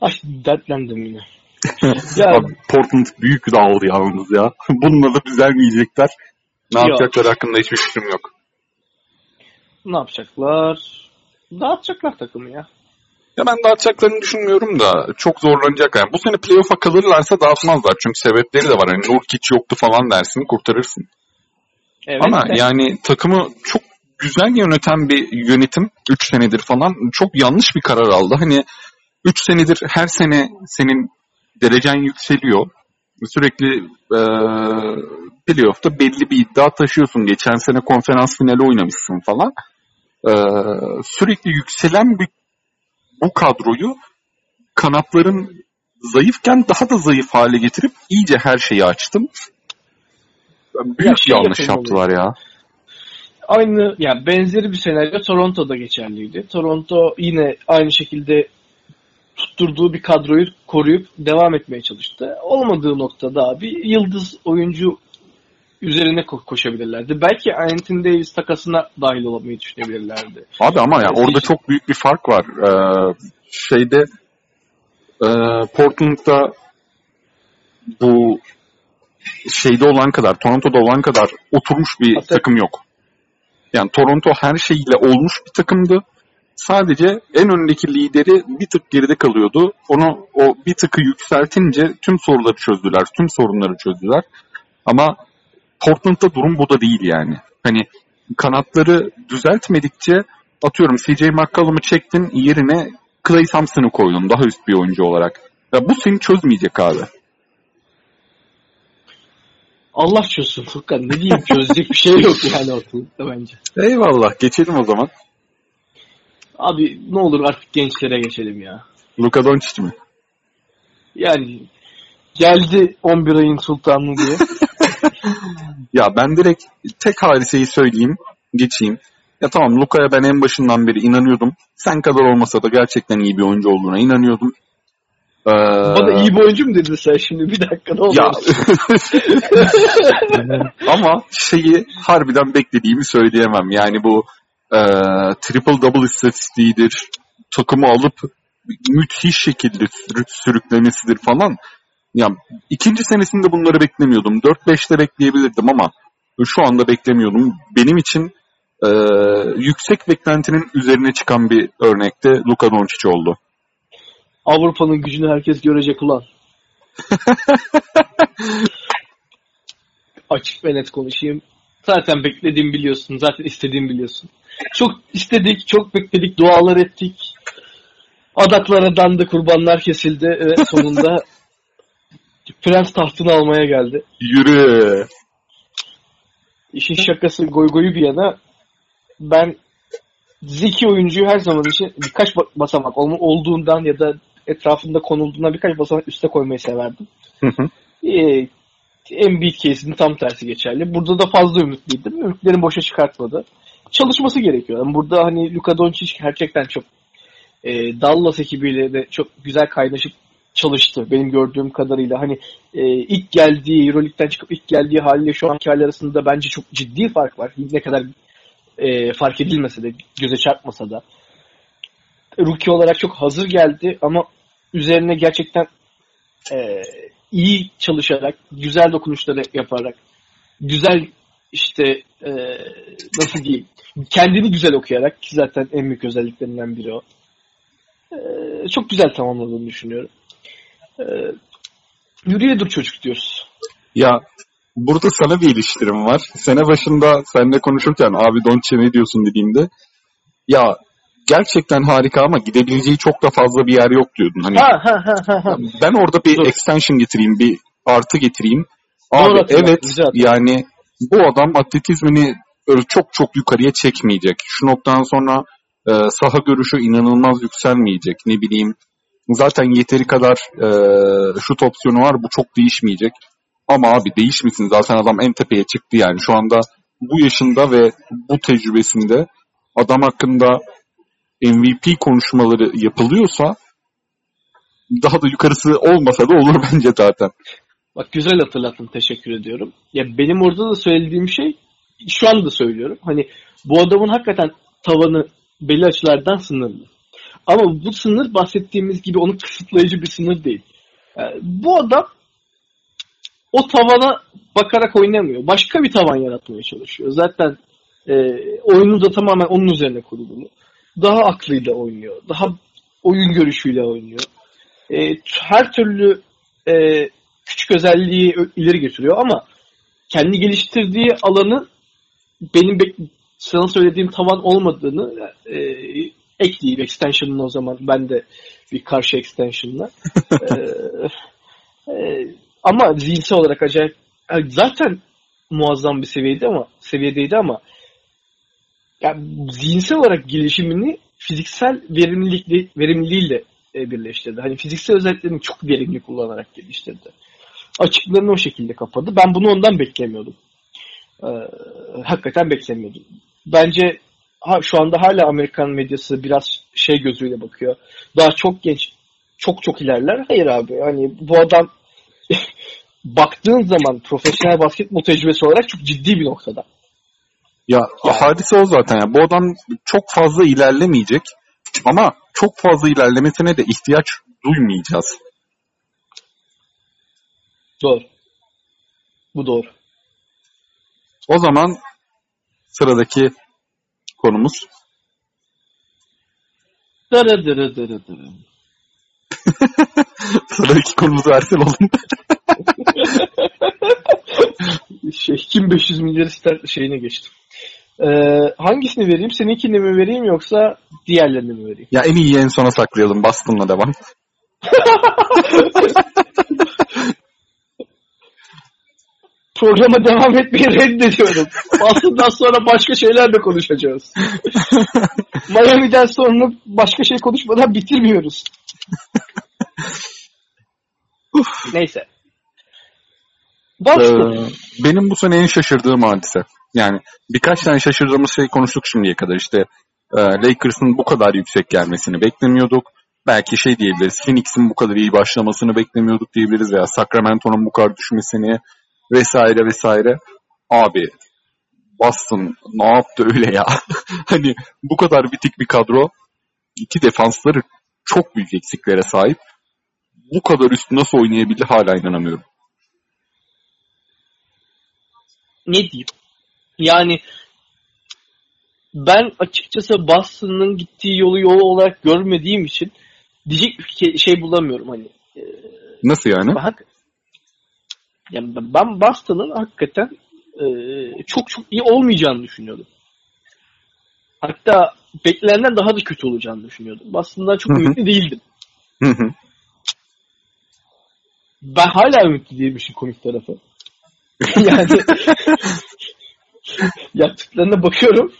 Ay dertlendim yine. ya, Abi, Portland büyük dağıldı yalnız ya. Bununla da düzelmeyecekler. Ne yok. yapacaklar hakkında hiçbir fikrim yok. Ne yapacaklar? Dağıtacaklar takımı ya. Ya ben dağıtacaklarını düşünmüyorum da çok zorlanacak. Yani bu sene playoff'a kalırlarsa dağıtmazlar. Çünkü sebepleri de var. Hani Nurkic yoktu falan dersin kurtarırsın. Evet, Ama evet. yani takımı çok güzel yöneten bir yönetim 3 senedir falan çok yanlış bir karar aldı. Hani 3 senedir her sene senin derecen yükseliyor. Sürekli e, playoff'ta belli bir iddia taşıyorsun. Geçen sene konferans finali oynamışsın falan. E, sürekli yükselen bir bu kadroyu kanatların zayıfken daha da zayıf hale getirip iyice her şeyi açtım. Büyük ya şey yanlış yaptılar ya. Aynı yani benzeri bir senaryo Toronto'da geçerliydi. Toronto yine aynı şekilde tutturduğu bir kadroyu koruyup devam etmeye çalıştı. Olmadığı noktada bir yıldız oyuncu üzerine ko- koşabilirlerdi. Belki Anthony Davis takasına dahil olamayı düşünebilirlerdi. Abi ama ya orada çok büyük bir fark var. Ee, şeyde e, Portland'da bu şeyde olan kadar, Toronto'da olan kadar oturmuş bir Hatta... takım yok. Yani Toronto her şeyiyle olmuş bir takımdı. Sadece en öndeki lideri bir tık geride kalıyordu. Onu o bir tıkı yükseltince tüm soruları çözdüler, tüm sorunları çözdüler. Ama Portland'da durum bu da değil yani. Hani kanatları düzeltmedikçe atıyorum CJ McCollum'u çektin yerine Clay Thompson'ı koydun daha üst bir oyuncu olarak. Ya bu seni çözmeyecek abi. Allah çözsün Furkan. Ne diyeyim çözecek bir şey yok yani ortalıkta bence. Eyvallah. Geçelim o zaman. Abi ne olur artık gençlere geçelim ya. Luka Doncic mi? Yani geldi 11 ayın sultanlığı diye. Ya ben direkt tek hadiseyi söyleyeyim. Geçeyim. Ya tamam Luka'ya ben en başından beri inanıyordum. Sen kadar olmasa da gerçekten iyi bir oyuncu olduğuna inanıyordum. Ee, Bana iyi bir oyuncu mu dedin sen şimdi? Bir dakika ne Ya oluyor? ama şeyi harbiden beklediğimi söyleyemem. Yani bu e, triple double istatistiğidir. Takımı alıp müthiş şekilde sürü- sürüklemesidir falan. Ya ikinci senesinde bunları beklemiyordum. 4-5'te bekleyebilirdim ama şu anda beklemiyordum. Benim için e, yüksek beklentinin üzerine çıkan bir örnekte Luka Doncic oldu. Avrupa'nın gücünü herkes görecek ulan. Açık ve net konuşayım. Zaten beklediğimi biliyorsun. Zaten istediğimi biliyorsun. Çok istedik, çok bekledik, dualar ettik. Adaklara dandı, kurbanlar kesildi ve sonunda prens tahtını almaya geldi. Yürü. İşin şakası goy goyu bir yana ben zeki oyuncuyu her zaman için birkaç ba- basamak ol- olduğundan ya da etrafında konulduğundan birkaç basamak üste koymayı severdim. Hı hı. Ee, Embiid case'inin tam tersi geçerli. Burada da fazla ümitliydim. Ümitlerini boşa çıkartmadı. Çalışması gerekiyor. Yani burada hani Luka Doncic gerçekten çok e, Dallas ekibiyle de çok güzel kaynaşıp çalıştı benim gördüğüm kadarıyla. Hani e, ilk geldiği, Euroleague'den çıkıp ilk geldiği haliyle şu anki hali arasında bence çok ciddi fark var. Ne kadar e, fark edilmese de, göze çarpmasa da. Rookie olarak çok hazır geldi ama üzerine gerçekten e, iyi çalışarak, güzel dokunuşları yaparak, güzel işte e, nasıl diyeyim, kendini güzel okuyarak ki zaten en büyük özelliklerinden biri o. E, çok güzel tamamladığını düşünüyorum. E, yürüye dur çocuk diyoruz. Ya burada sana bir eleştirim var. Sene başında seninle konuşurken abi Doncic'e ne diyorsun dediğimde ya gerçekten harika ama gidebileceği çok da fazla bir yer yok diyordun. Hani Ha ha ha ha. ha. ben orada bir Dur. extension getireyim, bir artı getireyim. Doğru Abi hatırlattın, evet güzel yani bu adam atletizmini öyle çok çok yukarıya çekmeyecek. Şu noktadan sonra e, saha görüşü inanılmaz yükselmeyecek. Ne bileyim zaten yeteri kadar e, şut opsiyonu var bu çok değişmeyecek. Ama abi değişmesin zaten adam en tepeye çıktı yani. Şu anda bu yaşında ve bu tecrübesinde adam hakkında MVP konuşmaları yapılıyorsa daha da yukarısı olmasa da olur bence zaten. Bak güzel hatırlattın teşekkür ediyorum. Ya benim orada da söylediğim şey şu anda söylüyorum. Hani bu adamın hakikaten tavanı belli açılardan sınırlı. Ama bu sınır bahsettiğimiz gibi onun kısıtlayıcı bir sınır değil. Yani bu adam o tavana bakarak oynamıyor. Başka bir tavan yaratmaya çalışıyor. Zaten e, oyunu da tamamen onun üzerine kurulu. Daha aklıyla oynuyor. Daha oyun görüşüyle oynuyor. E, her türlü e, küçük özelliği ileri getiriyor ama kendi geliştirdiği alanı benim sana söylediğim tavan olmadığını e, ekleyeyim extension'ın o zaman ben de bir karşı extension'la. e, e, ama zihinsel olarak acayip yani zaten muazzam bir seviyede ama seviyedeydi ama yani zihinsel olarak gelişimini fiziksel verimlilikle verimliliğiyle e, birleştirdi. Hani fiziksel özelliklerini çok verimli kullanarak geliştirdi. Açıklarını o şekilde kapadı. Ben bunu ondan beklemiyordum. Ee, hakikaten beklemiyordum. Bence ha, şu anda hala Amerikan medyası biraz şey gözüyle bakıyor. Daha çok genç, çok çok ilerler. Hayır abi. Hani bu adam baktığın zaman profesyonel basketbol tecrübesi olarak çok ciddi bir noktada. Ya Yani. hadise o zaten. ya. Bu adam çok fazla ilerlemeyecek ama çok fazla ilerlemesine de ihtiyaç duymayacağız. Doğru. Bu doğru. O zaman sıradaki konumuz Dırı dırı dırı dırı. sıradaki konumuzu Ersel oğlum. şey, kim 500 milyar ister şeyine geçtim. Ee, hangisini vereyim? Seninkini mi vereyim yoksa diğerlerini mi vereyim? ya en iyi en sona saklayalım. Boston'la devam. programa devam etmeyi reddediyorum. Aslında sonra başka şeyler de konuşacağız. Miami'den sonra başka şey konuşmadan bitirmiyoruz. Neyse. Boston. Ee, benim bu sene en şaşırdığım hadise. Yani birkaç tane şaşırdığımız şey konuştuk şimdiye kadar. İşte e, Lakers'ın bu kadar yüksek gelmesini beklemiyorduk. Belki şey diyebiliriz. Phoenix'in bu kadar iyi başlamasını beklemiyorduk diyebiliriz veya Sacramento'nun bu kadar düşmesini vesaire vesaire. Abi Boston ne yaptı öyle ya? hani bu kadar bitik bir kadro. iki defansları çok büyük eksiklere sahip. Bu kadar üstü nasıl oynayabildi hala inanamıyorum. Ne diyeyim? Yani ben açıkçası Boston'ın gittiği yolu yol olarak görmediğim için diyecek bir şey bulamıyorum hani. Nasıl yani? Bak, yani ben Boston'ın hakikaten e, çok çok iyi olmayacağını düşünüyordum. Hatta beklenenden daha da kötü olacağını düşünüyordum. Boston'dan çok ümitli değildim. Ben hala ümitli değilim işin komik tarafı. yani yaptıklarına bakıyorum.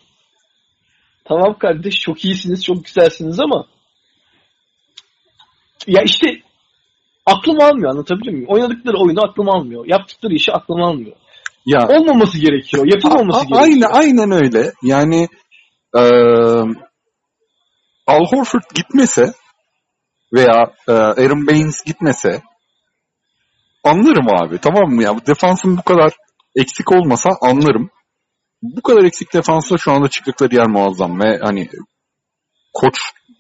Tamam kardeş çok iyisiniz, çok güzelsiniz ama ya işte aklım almıyor anlatabiliyor muyum? Oynadıkları oyunu aklım almıyor. Yaptıkları işi aklım almıyor. Ya, Olmaması gerekiyor. Yapılmaması a, a, gerekiyor. Aynen, aynen öyle. Yani e, Al Horford gitmese veya e, Aaron Baines gitmese anlarım abi tamam mı ya? Defansın bu kadar eksik olmasa anlarım. Bu kadar eksik defansa şu anda çıktıkları yer muazzam ve hani koç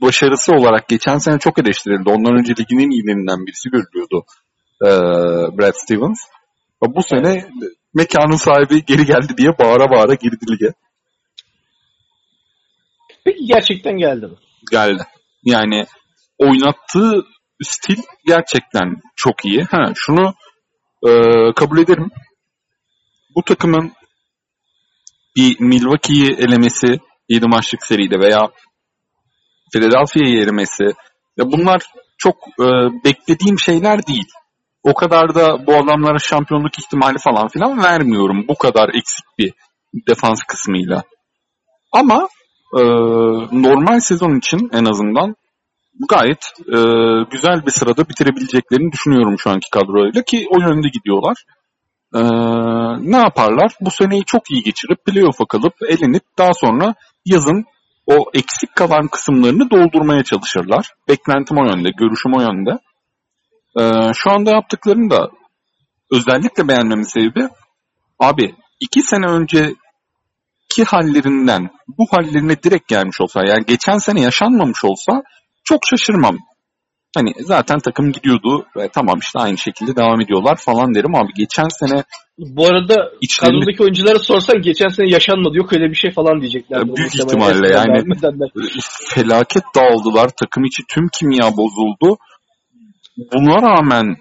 başarısı olarak geçen sene çok eleştirildi. Ondan önce ligin en iyilerinden birisi görülüyordu e, Brad Stevens. Bu sene mekanın sahibi geri geldi diye bağıra bağıra girdi lige. Peki gerçekten geldi mi? Geldi. Yani oynattığı stil gerçekten çok iyi. Ha, şunu e, kabul ederim. Bu takımın bir Milwaukee'yi elemesi 7 maçlık seride veya Philadelphia'yı elemesi ya bunlar çok e, beklediğim şeyler değil. O kadar da bu adamlara şampiyonluk ihtimali falan filan vermiyorum. Bu kadar eksik bir defans kısmıyla. Ama e, normal sezon için en azından gayet e, güzel bir sırada bitirebileceklerini düşünüyorum şu anki kadroyla ki o yönde gidiyorlar. E, ne yaparlar? Bu seneyi çok iyi geçirip playoff'a kalıp elenip daha sonra yazın o eksik kalan kısımlarını doldurmaya çalışırlar. Beklentim o yönde, görüşüm o yönde. Ee, şu anda yaptıklarını da özellikle beğenmemin sebebi abi iki sene önceki hallerinden bu hallerine direkt gelmiş olsa yani geçen sene yaşanmamış olsa çok şaşırmam. Hani zaten takım gidiyordu ve tamam işte aynı şekilde devam ediyorlar falan derim abi geçen sene bu arada içlerinde... kadrodaki oyunculara sorsan geçen sene yaşanmadı yok öyle bir şey falan diyecekler. Büyük ihtimalle yani felaket dağıldılar takım içi tüm kimya bozuldu buna rağmen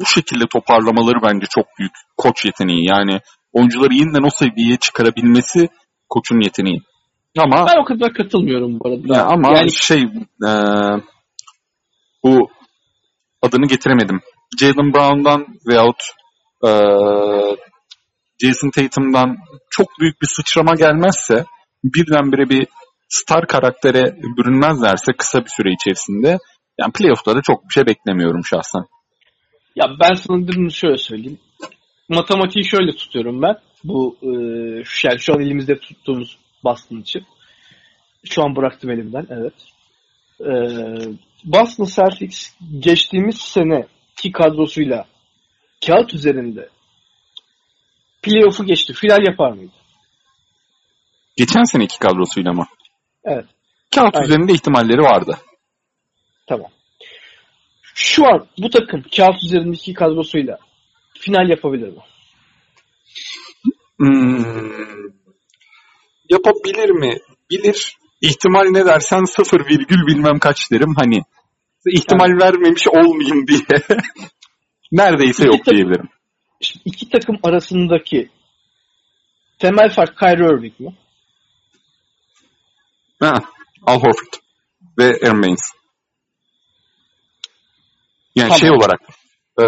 bu şekilde toparlamaları bence çok büyük koç yeteneği. Yani oyuncuları yeniden o seviyeye çıkarabilmesi koçun yeteneği. Ama ben o kadar katılmıyorum bu arada. Ya ama yani... şey e, bu adını getiremedim. Jalen Brown'dan veyahut e, Jason Tatum'dan çok büyük bir sıçrama gelmezse birdenbire bir star karaktere bürünmezlerse kısa bir süre içerisinde yani playoff'ta da çok bir şey beklemiyorum şahsen. Ya ben sana bunu şöyle söyleyeyim. Matematiği şöyle tutuyorum ben. Bu e, yani şu an elimizde tuttuğumuz Boston için. Şu an bıraktım elimden evet. E, Boston Celtics geçtiğimiz sene ki kadrosuyla kağıt üzerinde playoff'u geçti. Final yapar mıydı? Geçen seneki kadrosuyla mı? Evet. Kağıt Aynen. üzerinde ihtimalleri vardı. Tamam. Şu an bu takım kağıt üzerindeki kadrosuyla final yapabilir mi? Hmm. Yapabilir mi? Bilir. İhtimal ne dersen sıfır virgül bilmem kaç derim. Hani ihtimal yani, vermemiş olmayayım diye. Neredeyse yok takım, diyebilirim. İki takım arasındaki temel fark Kyrie Irving mi? Ha, Al Horford ve Aaron Baines. Yani tamam. şey olarak e,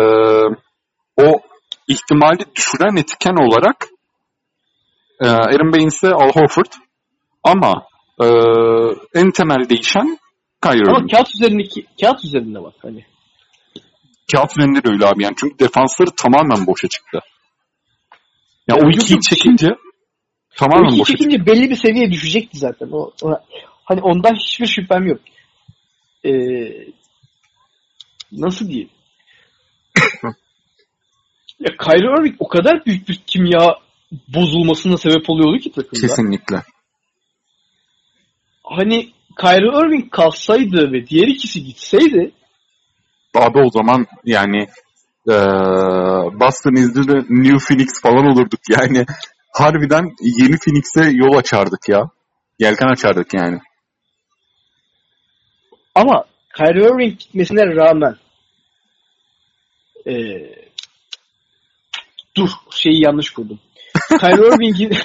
o ihtimali düşüren etken olarak e, Aaron Baines'e Al Horford ama e, en temel değişen Kyrie Ama kağıt üzerindeki kağıt üzerinde bak hani. Kağıt üzerinde de öyle abi yani çünkü defansları tamamen boşa çıktı. Ya Ya o ikiyi çekince O tamamen iki boşa çıktı. çekince belli bir seviyeye düşecekti zaten. O, o- hani ondan hiçbir şüphem yok. Ee, nasıl diyeyim? ya Kyrie Irving o kadar büyük bir kimya bozulmasına sebep oluyordu ki takımda. Kesinlikle. Hani Kyrie Irving kalsaydı ve diğer ikisi gitseydi Abi o zaman yani e, Boston is the New Phoenix falan olurduk yani. Harbiden yeni Phoenix'e yol açardık ya. Yelken açardık yani. Ama Kyrie Irving gitmesine rağmen ee, dur şeyi yanlış kurdum. Kyrie Irving'in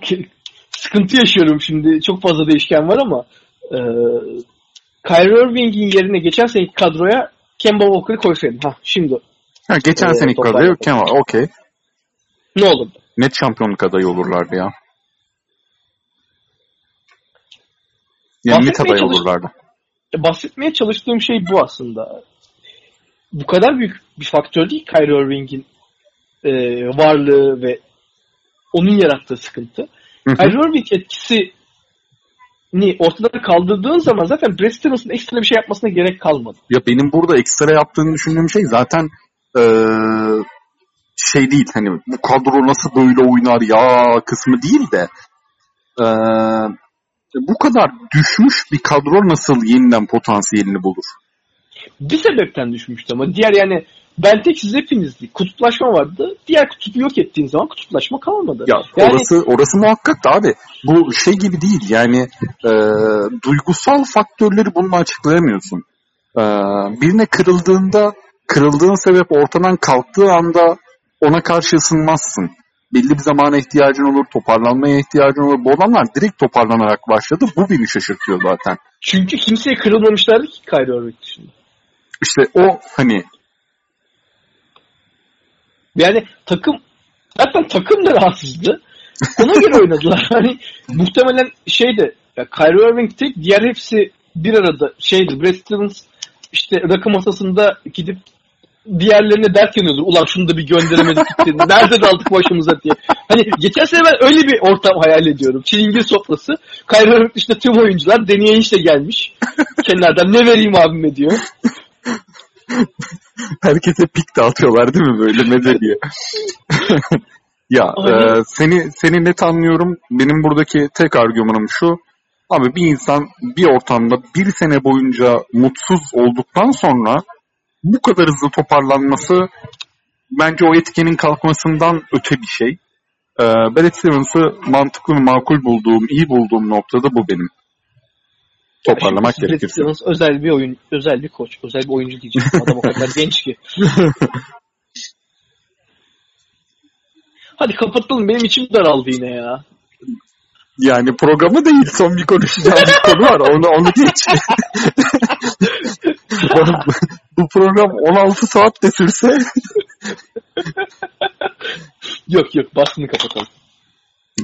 sıkıntı yaşıyorum şimdi. Çok fazla değişken var ama ee, Kyrie Irving'in yerine geçen seneki kadroya Kemba Walker'ı koysaydım. Ha şimdi Ha, geçen Ee, seneki kadar Kemal okey. ne olurdu? Net şampiyonluk adayı olurlardı ya. Yani net çalış- olurlardı. E, bahsetmeye çalıştığım şey bu aslında. Bu kadar büyük bir faktör değil Kyrie Irving'in e, varlığı ve onun yarattığı sıkıntı. Kyrie Irving etkisini ortadan kaldırdığın zaman zaten Brad Stevens'ın ekstra bir şey yapmasına gerek kalmadı. Ya benim burada ekstra yaptığını düşündüğüm şey zaten eee, şey değil hani bu kadro nasıl böyle oynar ya kısmı değil de eee, bu kadar düşmüş bir kadro nasıl yeniden potansiyelini bulur? Bir sebepten düşmüştü ama diğer yani ben tek siz hepinizdi. Kutuplaşma vardı. Diğer kutubu yok ettiğin zaman kutuplaşma kalmadı. Ya yani orası orası muhakkak da abi bu şey gibi değil yani eee, duygusal faktörleri bununla açıklayamıyorsun. Eee, birine kırıldığında kırıldığın sebep ortadan kalktığı anda ona karşı ısınmazsın. Belli bir zamana ihtiyacın olur, toparlanmaya ihtiyacın olur. Bu adamlar direkt toparlanarak başladı. Bu beni şaşırtıyor zaten. çünkü kimseye kırılmamışlardı ki Kyrie Irving dışında. İşte o hani Yani takım zaten takım da rahatsızdı. Ona göre oynadılar. Hani muhtemelen şeyde ya Kyrie Irving tek diğer hepsi bir arada şeydi. Brad Stevens işte rakı masasında gidip diğerlerine dert yanıyordur. Ulan şunu da bir gönderemedik gitti. Nerede daldık başımıza diye. Hani geçen sene ben öyle bir ortam hayal ediyorum. Çilingir sofrası. Kyrie Irving işte tüm oyuncular deneye işte gelmiş. Kenardan ne vereyim abime diyor. Herkese pik dağıtıyorlar değil mi böyle meze diye. ya Aynen. e, seni seni net anlıyorum. Benim buradaki tek argümanım şu. Abi bir insan bir ortamda bir sene boyunca mutsuz olduktan sonra bu kadar hızlı toparlanması bence o etkenin kalkmasından öte bir şey. Ee, Brad Stevens'ı mantıklı ve makul bulduğum, iyi bulduğum noktada bu benim. Toparlamak Brad gerekirse. Özel bir oyun, özel bir koç, özel bir oyuncu diyeceğim. Adam o kadar genç ki. Hadi kapatalım. Benim içim daraldı yine ya. Yani programı değil son bir konuşacağımız konu var. Onu onu geç. bu, bu program 16 saat de sürse Yok yok basını kapatalım.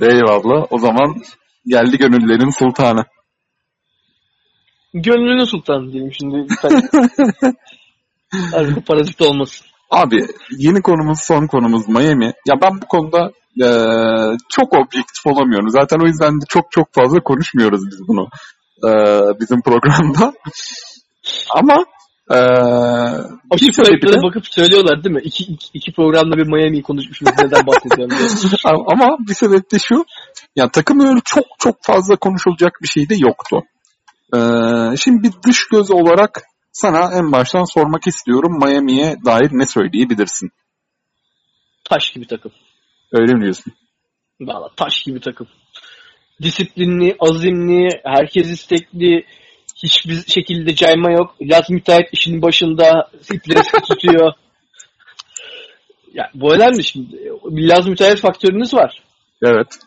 eyvallah. O zaman geldi gönüllerin sultanı. Gönlünün sultanı diyelim şimdi. Arada parazit olmasın. Abi yeni konumuz son konumuz Miami. Ya ben bu konuda eee, çok objektif olamıyorum. Zaten o yüzden de çok çok fazla konuşmuyoruz biz bunu eee, bizim programda. Ama eee Açık kayıtlara bakıp söylüyorlar değil mi? İki, iki, iki programda bir Miami'yi konuşmuşuz. Neden bahsediyorum. Ama bir sebep de şu. Ya takım öyle çok çok fazla konuşulacak bir şey de yoktu. Ee, şimdi bir dış göz olarak sana en baştan sormak istiyorum. Miami'ye dair ne söyleyebilirsin? Taş gibi takım. Öyle mi diyorsun? Valla taş gibi takım. Disiplinli, azimli, herkes istekli, hiçbir şekilde cayma yok. Laz müteahhit işinin başında ipleri tutuyor. Ya bu önemli şimdi. Laz müteahhit faktörünüz var. Evet.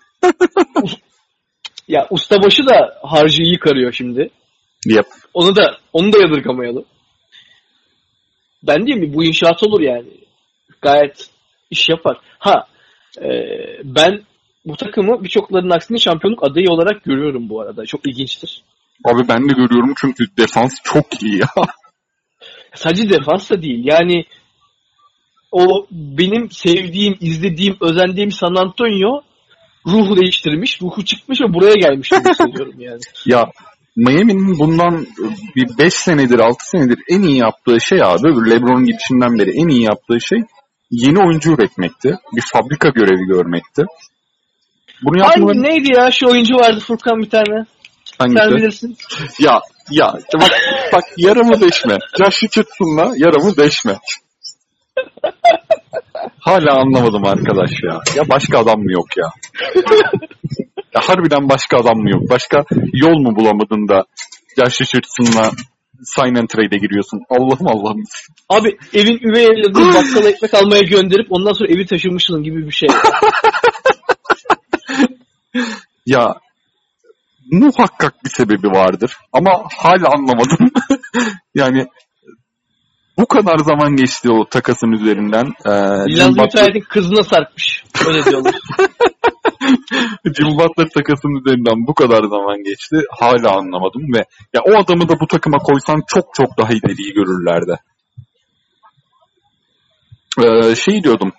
Ya ustabaşı da harcıyı yıkarıyor şimdi. Yap. Onu da onu da yadırgamayalım. Ben diyeyim mi bu inşaat olur yani. Gayet iş yapar. Ha e, ben bu takımı birçoklarının aksine şampiyonluk adayı olarak görüyorum bu arada. Çok ilginçtir. Abi ben de görüyorum çünkü defans çok iyi ya. Sadece defans da değil. Yani o benim sevdiğim, izlediğim, özendiğim San Antonio ruhu değiştirmiş, ruhu çıkmış ve buraya gelmiş gibi hissediyorum yani. Ya Miami'nin bundan bir 5 senedir 6 senedir en iyi yaptığı şey abi LeBron'un gidişinden beri en iyi yaptığı şey yeni oyuncu üretmekti. Bir fabrika görevi görmekti. Bunu Hangi yapmaları... neydi ya şu oyuncu vardı Furkan bir tane. Hangisi? Sen bilirsin. Ya ya bak, bak yaramı deşme. Josh Richardson'la yaramı deşme. Hala anlamadım arkadaş ya. Ya başka adam mı yok ya? ya harbiden başka adam mı yok? Başka yol mu bulamadın da Josh Richardson'la sign and trade'e giriyorsun? Allah'ım Allah'ım. Abi evin üvey evladını bakkala ekmek almaya gönderip ondan sonra evi taşımışsın gibi bir şey. Ya muhakkak bir sebebi vardır. Ama hala anlamadım. yani bu kadar zaman geçti o takasın üzerinden. Ee, İlhanlı Butler, kızına sarkmış. Öyle diyorlar. Jim Butler takasın üzerinden bu kadar zaman geçti. Hala anlamadım ve ya o adamı da bu takıma koysan çok çok daha ileriyi görürlerdi. Ee, şey diyordum.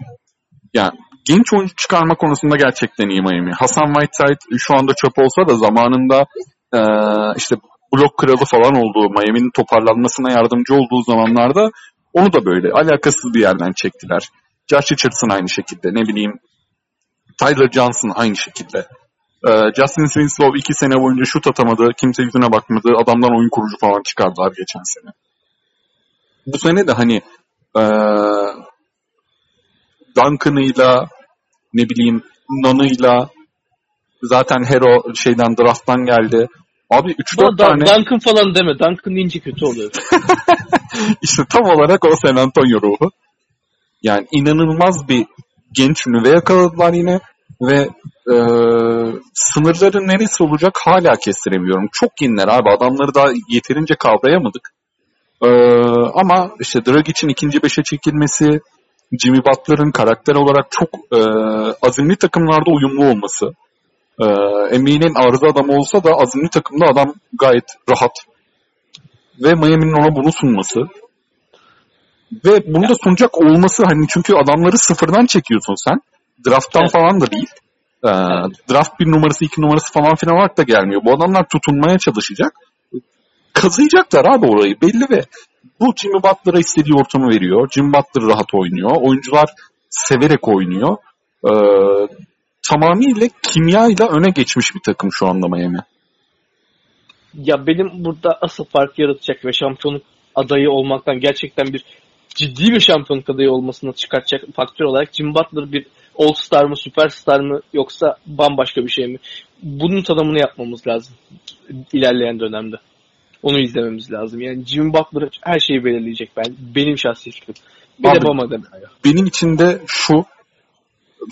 Yani genç oyuncu çıkarma konusunda gerçekten iyi Miami. Hasan Whiteside şu anda çöp olsa da zamanında e, işte blok kralı falan olduğu, Miami'nin toparlanmasına yardımcı olduğu zamanlarda onu da böyle alakasız bir yerden çektiler. Josh Richardson aynı şekilde, ne bileyim Tyler Johnson aynı şekilde. Ee, Justin Winslow iki sene boyunca şut atamadı, kimse yüzüne bakmadı, adamdan oyun kurucu falan çıkardılar geçen sene. Bu sene de hani ee, Duncan'ıyla ne bileyim Nan'ıyla zaten Hero şeyden draft'tan geldi. Abi 3-4 Bana da, tane Duncan falan deme. Duncan deyince kötü oluyor. işte tam olarak o San Antonio ruhu. Yani inanılmaz bir genç nüve yakaladılar yine ve e, sınırları neresi olacak hala kestiremiyorum. Çok yeniler abi adamları daha yeterince kavrayamadık. E, ama işte Dragic'in ikinci beşe çekilmesi, Jimmy Butler'ın karakter olarak çok e, azimli takımlarda uyumlu olması. E, NBA'nin arıza adamı olsa da azimli takımda adam gayet rahat. Ve Miami'nin ona bunu sunması. Ve bunu da sunacak olması hani çünkü adamları sıfırdan çekiyorsun sen. Draft'tan Evet. falan da değil. E, draft bir numarası iki numarası falan filan olarak da gelmiyor. Bu adamlar tutunmaya çalışacak. Kazıyacaklar abi orayı belli ve bu Jimmy Butler'a istediği ortamı veriyor. Jimmy Butler rahat oynuyor. Oyuncular severek oynuyor. Ee, tamamıyla kimyayla öne geçmiş bir takım şu anda Miami. Ya benim burada asıl fark yaratacak ve şampiyonluk adayı olmaktan gerçekten bir ciddi bir şampiyonluk adayı olmasını çıkartacak faktör olarak Jim Butler bir All Star mı, Süperstar mı yoksa bambaşka bir şey mi? Bunun tanımını yapmamız lazım ilerleyen dönemde. Onu izlememiz lazım. Yani Jim Butler her şeyi belirleyecek ben. Benim şahsi fikrim. Bir Abi- de Bama deme. ya. Benim için de şu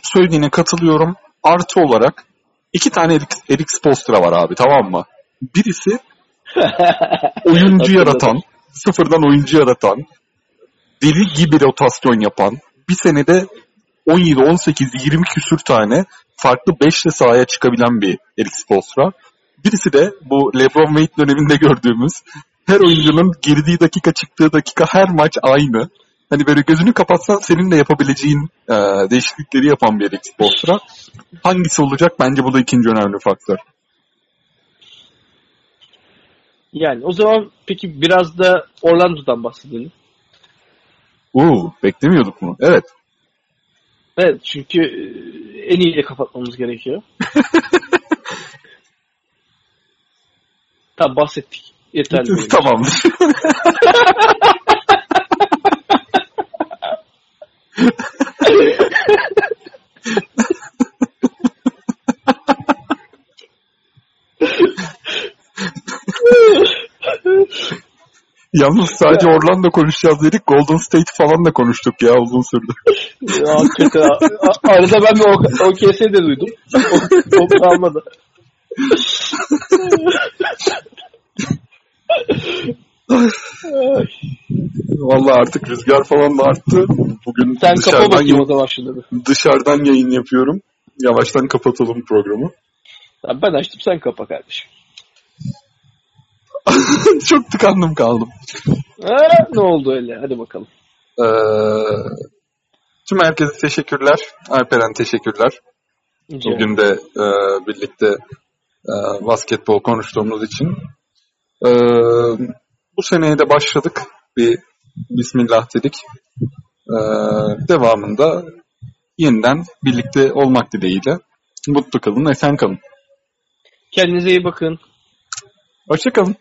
söylediğine katılıyorum. Artı olarak iki tane Eric, Eric var abi tamam mı? Birisi oyuncu yaratan, sıfırdan oyuncu yaratan, deli gibi rotasyon yapan, bir senede 17, 18, 20 küsür tane farklı 5'le sahaya çıkabilen bir Eric Spoelstra. Birisi de bu LeBron Wade döneminde gördüğümüz her oyuncunun girdiği dakika çıktığı dakika her maç aynı. Hani böyle gözünü kapatsan senin de yapabileceğin e, değişiklikleri yapan bir Eric Spoelstra. Hangisi olacak? Bence bu da ikinci önemli faktör. Yani o zaman peki biraz da Orlando'dan bahsedelim. Uuu beklemiyorduk mu? Evet. Evet çünkü e, en iyiyle kapatmamız gerekiyor. Tamam bahsettik. Yeterli. Tamamdır. Yalnız sadece Orlando konuşacağız dedik. Golden State falan da konuştuk ya uzun sürdü. Ya, hakikaten. Arada ben bir O- OKS de duydum. O, kalmadı. Ay. Vallahi artık rüzgar falan da arttı. Bugün Sen kapa bakayım o zaman şunları. dışarıdan yayın yapıyorum. Yavaştan kapatalım programı. Ben açtım sen kapa kardeşim. Çok tıkandım kaldım. Ha, ne oldu öyle? Hadi bakalım. Ee, tüm herkese teşekkürler. Alperen teşekkürler. Rica Bugün de e, birlikte e, basketbol konuştuğumuz için. E, bu seneye de başladık. Bir Bismillah dedik. E, devamında yeniden birlikte olmak dileğiyle. Mutlu kalın, esen kalın. Kendinize iyi bakın. Hoşçakalın.